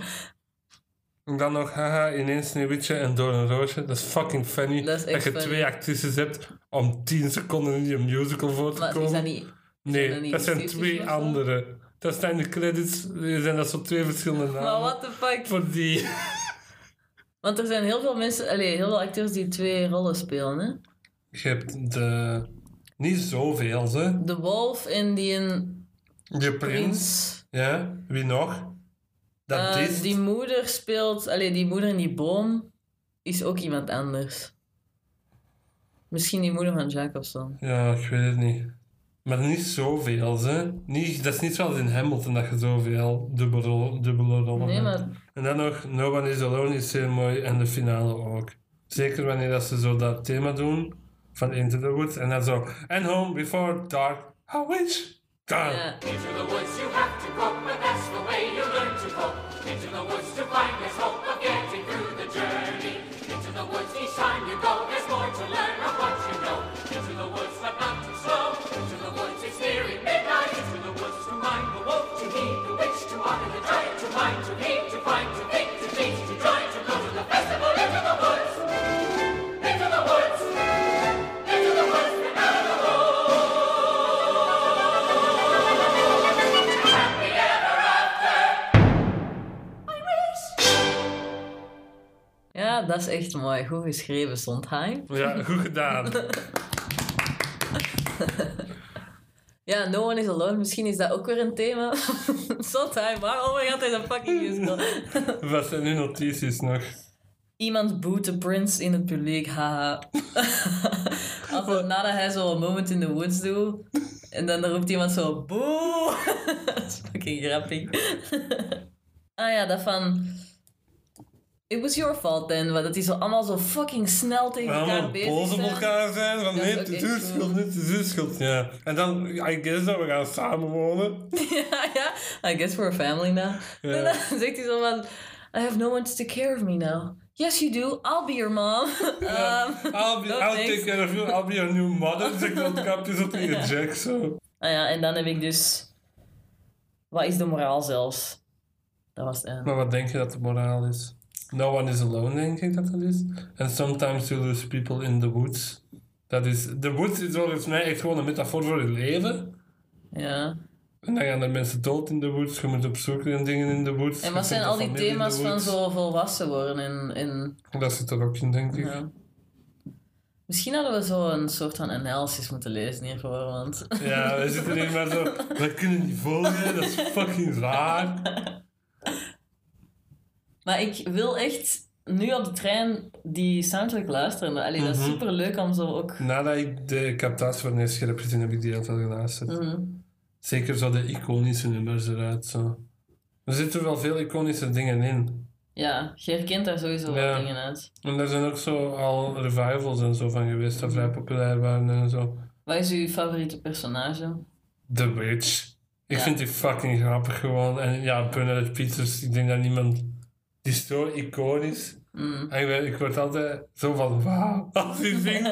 S1: En dan nog, haha, ineens Sneeuwwitje en Door een Roosje. Dat is fucking funny.
S2: Dat echt
S1: je
S2: funny.
S1: twee actrices hebt om 10 seconden in die musical voor te
S2: Maar
S1: komen.
S2: is dat niet...
S1: nee,
S2: dat niet
S1: dat zijn twee andere. Dat zijn de credits, zijn dat zo twee verschillende namen.
S2: Maar what the fuck?
S1: Voor die.
S2: Want er zijn heel veel mensen, allee, heel veel acteurs die twee rollen spelen, hè.
S1: Je hebt de... Niet zoveel, hè.
S2: De Wolf en die een
S1: Je prins. Ja, wie nog? Dat
S2: Eh,
S1: is...
S2: die moeder speelt, allee, die moeder in die boom is ook iemand anders. Misschien die moeder van Jacobson.
S1: Ja, ik weet het niet. Maar niet zoveel, hè. Niet, dat is niet zoals in Hamilton dat je zoveel dubbele, dubbele rollen
S2: Nee,
S1: hebt.
S2: maar
S1: En dan nog No One Is Alone is zeer mooi en de finale ook. Zeker wanneer dat ze zo dat thema doen van Into the Woods en dan zo And Home Before Dark, I wish.
S2: Ja,
S3: Into the woods you have to go, but that's the way you learn to cope. Into the woods to find there's hope of getting through the journey. Into the woods each time you go,
S2: dat is echt mooi. Goed geschreven, Sondheim.
S1: Ja, goed gedaan.
S2: Ja, No One Is Alone, misschien is dat ook weer een thema. Sondheim, waarom gaat hij een fucking musical?
S1: Wat zijn nu notities nog?
S2: Iemand boet de Prince in het publiek, haha. Altijd nadat hij zo een moment in the woods doet. En dan roept iemand zo, boe. dat is fucking grappig. ah ja, dat van... It was your fault then. Want dat die zo allemaal zo fucking snel tegen elkaar bezig
S1: boos op elkaar zijn. Van nee,
S2: is
S1: het is uw schuld, niet, het is uw schuld. Ja. En dan, I guess dat we gaan samenwonen.
S2: ja, ja. I guess we're a family now.
S1: Ja.
S2: En dan zegt hij zo van... I have no one to take care of me now. Yes, you do. I'll be your mom. um,
S1: I'll, be, I'll take care of you, I'll be your new mother. Zegt dat kapjes op tegen Jack zo.
S2: Ah ja, en dan heb ik dus... Wat is de moraal zelfs? Dat was het einde.
S1: Maar wat denk je dat de moraal is? No one is alone, denk ik dat dat is. And sometimes you lose people in the woods. Dat is, the woods is volgens mij echt gewoon een metafoor voor je leven.
S2: Ja.
S1: En dan gaan er mensen dood in de woods, je moet op zoek naar dingen in de woods.
S2: En wat zijn al die
S1: in
S2: thema's
S1: the
S2: van zo volwassen worden? En, en,
S1: Dat zit er ook in, denk ik.
S2: ja. Misschien hadden we zo een soort van analysis moeten lezen hiervoor, want...
S1: Ja, we zitten hier maar zo. We kunnen niet volgen, dat is fucking raar.
S2: Maar ik wil echt nu op de trein die soundtrack luisteren. Allee, dat is
S1: Mhm.
S2: super leuk om zo ook...
S1: Nadat ik de captatie van eerst heb gezien, heb ik die veel geluisterd.
S2: Mhm.
S1: Zeker zo de iconische nummers eruit. Zo. Er zitten wel veel iconische dingen in.
S2: Ja, je herkent daar sowieso
S1: Ja.
S2: wat dingen uit.
S1: En er zijn ook zo al revivals en zo van geweest, dat vrij populair waren en zo.
S2: Wat is uw favoriete personage?
S1: The Witch. Ik
S2: Ja.
S1: vind die fucking grappig gewoon. En ja, Bernadette Peters, ik denk dat niemand... Die is zo iconisch.
S2: Mm.
S1: En ik, ben- ik word altijd zo van wauw als hij zingt.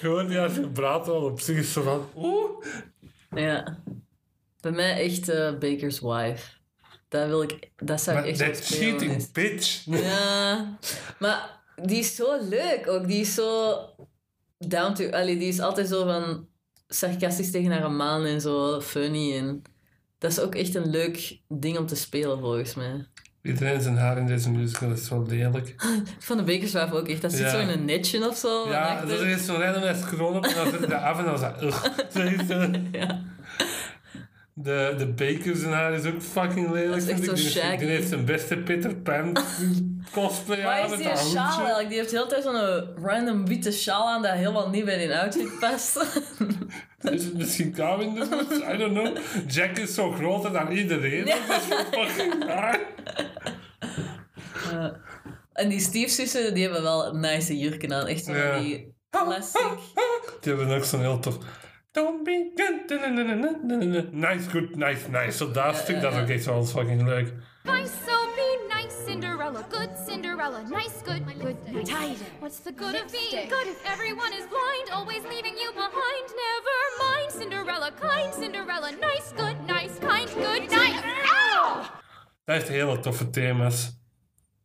S1: gewoon die als je praat al op zich is zo van oeh.
S2: Ja. Bij mij echt eh, Baker's Wife. Dat wil ik... Dat zou ik
S1: Maar
S2: echt wel
S1: that
S2: spelen.
S1: cheating
S2: is-
S1: bitch.
S2: Ja. Maar die is zo leuk ook. Die is zo... Down to... Allee, die is altijd zo van... Sarcastisch tegen haar man en zo. Funny en... Dat is ook echt een leuk ding om te spelen, volgens mij.
S1: Iedereen zijn haar in deze musical is zo lelijk.
S2: Van de bekerswaaf ook echt. Dat zit
S1: Ja.
S2: zo in een netje of zo.
S1: Ja, dat is zo'n random scroll op en dan zit je af en dan is dat...
S2: Ja.
S1: De, de Baker zijn haar is ook fucking lelijk.
S2: Dat is echt zo
S1: die, heeft-
S2: shaggy.
S1: die heeft zijn beste Peter Pan cosplay aan.
S2: Is die
S1: dat
S2: sjaal eigenlijk? Die heeft de hele tijd zo'n random witte sjaal aan dat helemaal niet bij die outfit past.
S1: Is het misschien kou in de? I don't know. Jack is zo groter dan iedereen. Dat is zo fucking raar.
S2: en die stiefzussen, die hebben wel nice jurken aan. Echt zo
S1: Ja.
S2: die classic.
S1: Die hebben ook zo'n heel tof... Don't be good. Nice, good, nice, nice. Zo dat stuk, dat is ook echt wel fucking leuk.
S5: Nice, so be nice, Cinderella. Good Cinderella. Nice, good, good, nice. What's the good of being good if everyone is blind, always leaving you behind? Never mind, Cinderella. Kind Cinderella. Nice, good, nice, kind, good, nice. Ow!
S1: Dat heeft hele toffe thema's.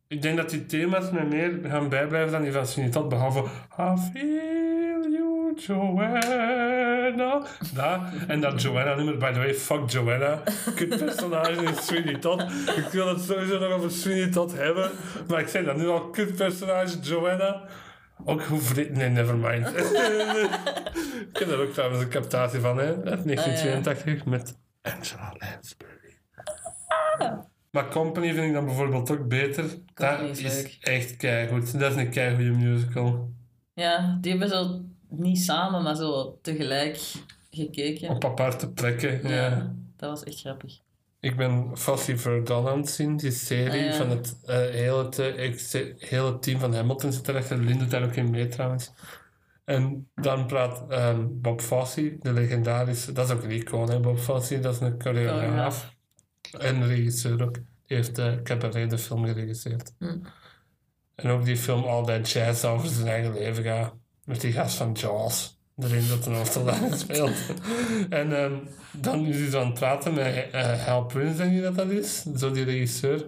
S1: Ik denk dat die thema's me meer gaan bijblijven dan die van Sweeney Todd, behalve I feel you, Joanna. Dat. En dat Joanna-nummer, by the way, fuck Joanna. Kut personage in Sweeney Todd. Ik wil het sowieso nog over Sweeney Todd hebben, maar ik zei dat nu al, kut personage Joanna. Ook hoe vreemd... Nee, nevermind. ik heb daar ook trouwens een captatie van, hè. Uit 1982 met Angela Lansbury. Maar Company vind ik dan bijvoorbeeld ook beter.
S2: Company
S1: dat
S2: is
S1: is echt keigoed. Dat is een keigoede musical.
S2: Ja, die hebben zo niet samen, maar zo tegelijk gekeken.
S1: Op aparte plekken. Ja.
S2: dat was echt grappig.
S1: Ik ben Fossey Verdon aan het zien, die serie
S2: Ah, ja.
S1: van het eh, hele, te- ik hele team van Hamilton zit erachter. Doet daar ook in mee trouwens. En dan praat ehm, Bob Fosse, de legendarische, dat is ook een icoon, hè, Bob Fosse, dat is een choreograaf. En regisseur ook. Die heeft uh, Cabaret, de film, geregisseerd.
S2: Hm.
S1: En ook die film All That Jazz over zijn eigen leven gaat. Met die gast van Jaws. Erin dat een hoofdrol speelt. en ehm, dan is hij zo aan het praten met eh Hal Prince, denk je dat dat is? Zo die regisseur.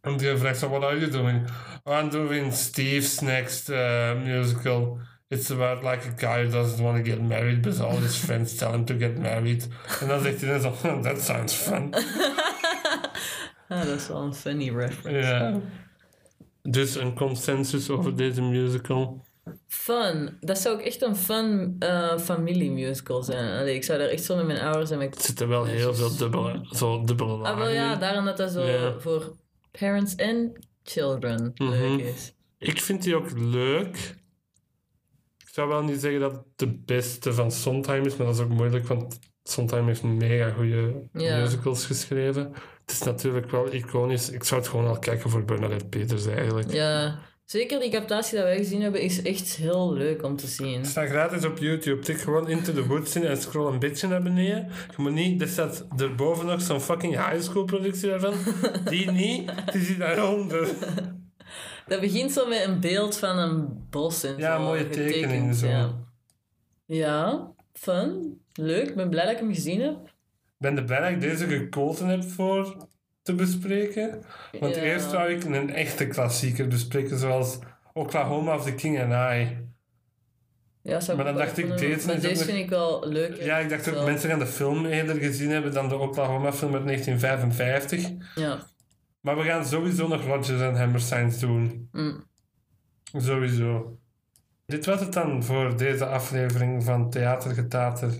S1: En die vraagt zo, what are you doing? Oh, I'm doing Steve's next uh, musical. It's about like a guy who doesn't want to get married, but all his friends tell him to get married. En dan zegt hij dan zo, "Oh, that sounds fun.
S2: Ah, dat is wel een funny reference.
S1: Ja. Dus een consensus over deze musical.
S2: Fun. Dat zou ook echt een fun eh familiemusical zijn. Allee, ik zou daar echt zo met mijn ouders en mijn...
S1: Er zitten wel heel veel dubbele, zo dubbele
S2: Ah, wel
S1: lagen
S2: ja, daarom dat dat zo
S1: Ja.
S2: voor parents en children leuk is.
S1: Ik vind die ook leuk. Ik zou wel niet zeggen dat het de beste van Sondheim is, maar dat is ook moeilijk, want Sondheim heeft mega goede
S2: Ja.
S1: musicals geschreven. Het is natuurlijk wel iconisch. Ik zou het gewoon al kijken voor Bernadette Peters eigenlijk.
S2: Ja, zeker die captatie dat wij gezien hebben is echt heel leuk om te zien.
S1: Staat gratis op YouTube. Tik gewoon Into the Woods in en scroll een beetje naar beneden. Je moet niet... Er staat erboven nog zo'n fucking high school productie daarvan. Die niet. Die zit daaronder.
S2: Dat begint zo met een beeld van een bos en
S1: Ja,
S2: zo.
S1: mooie
S2: getekend,
S1: tekeningen zo.
S2: Ja. ja, fun. Leuk. Ik ben blij dat ik hem gezien heb.
S1: Ik ben er blij dat ik deze gekozen heb voor te bespreken. Want
S2: Ja.
S1: eerst zou ik een echte klassieker bespreken, zoals Oklahoma of the King and I.
S2: Ja, zou
S1: Maar dan dacht ik, deze is
S2: deze
S1: nog-
S2: vind ik wel leuk.
S1: Ja, ik dacht ook,
S2: Zo.
S1: mensen gaan de film eerder gezien hebben dan de Oklahoma-film uit 1955.
S2: Ja.
S1: Maar we gaan sowieso nog Rodgers en Hammerstein doen.
S2: Mm.
S1: Sowieso. Dit was het dan voor deze aflevering van Theatergetater.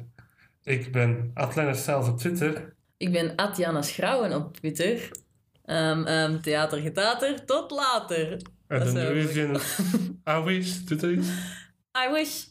S1: Ik ben Atlener zelf op Twitter.
S2: Ik ben Atjana Schrouwen op Twitter. Ehm, theater getater. Tot later.
S1: En de
S2: zou
S1: Norwegian I wish. Doet er iets?
S2: I wish.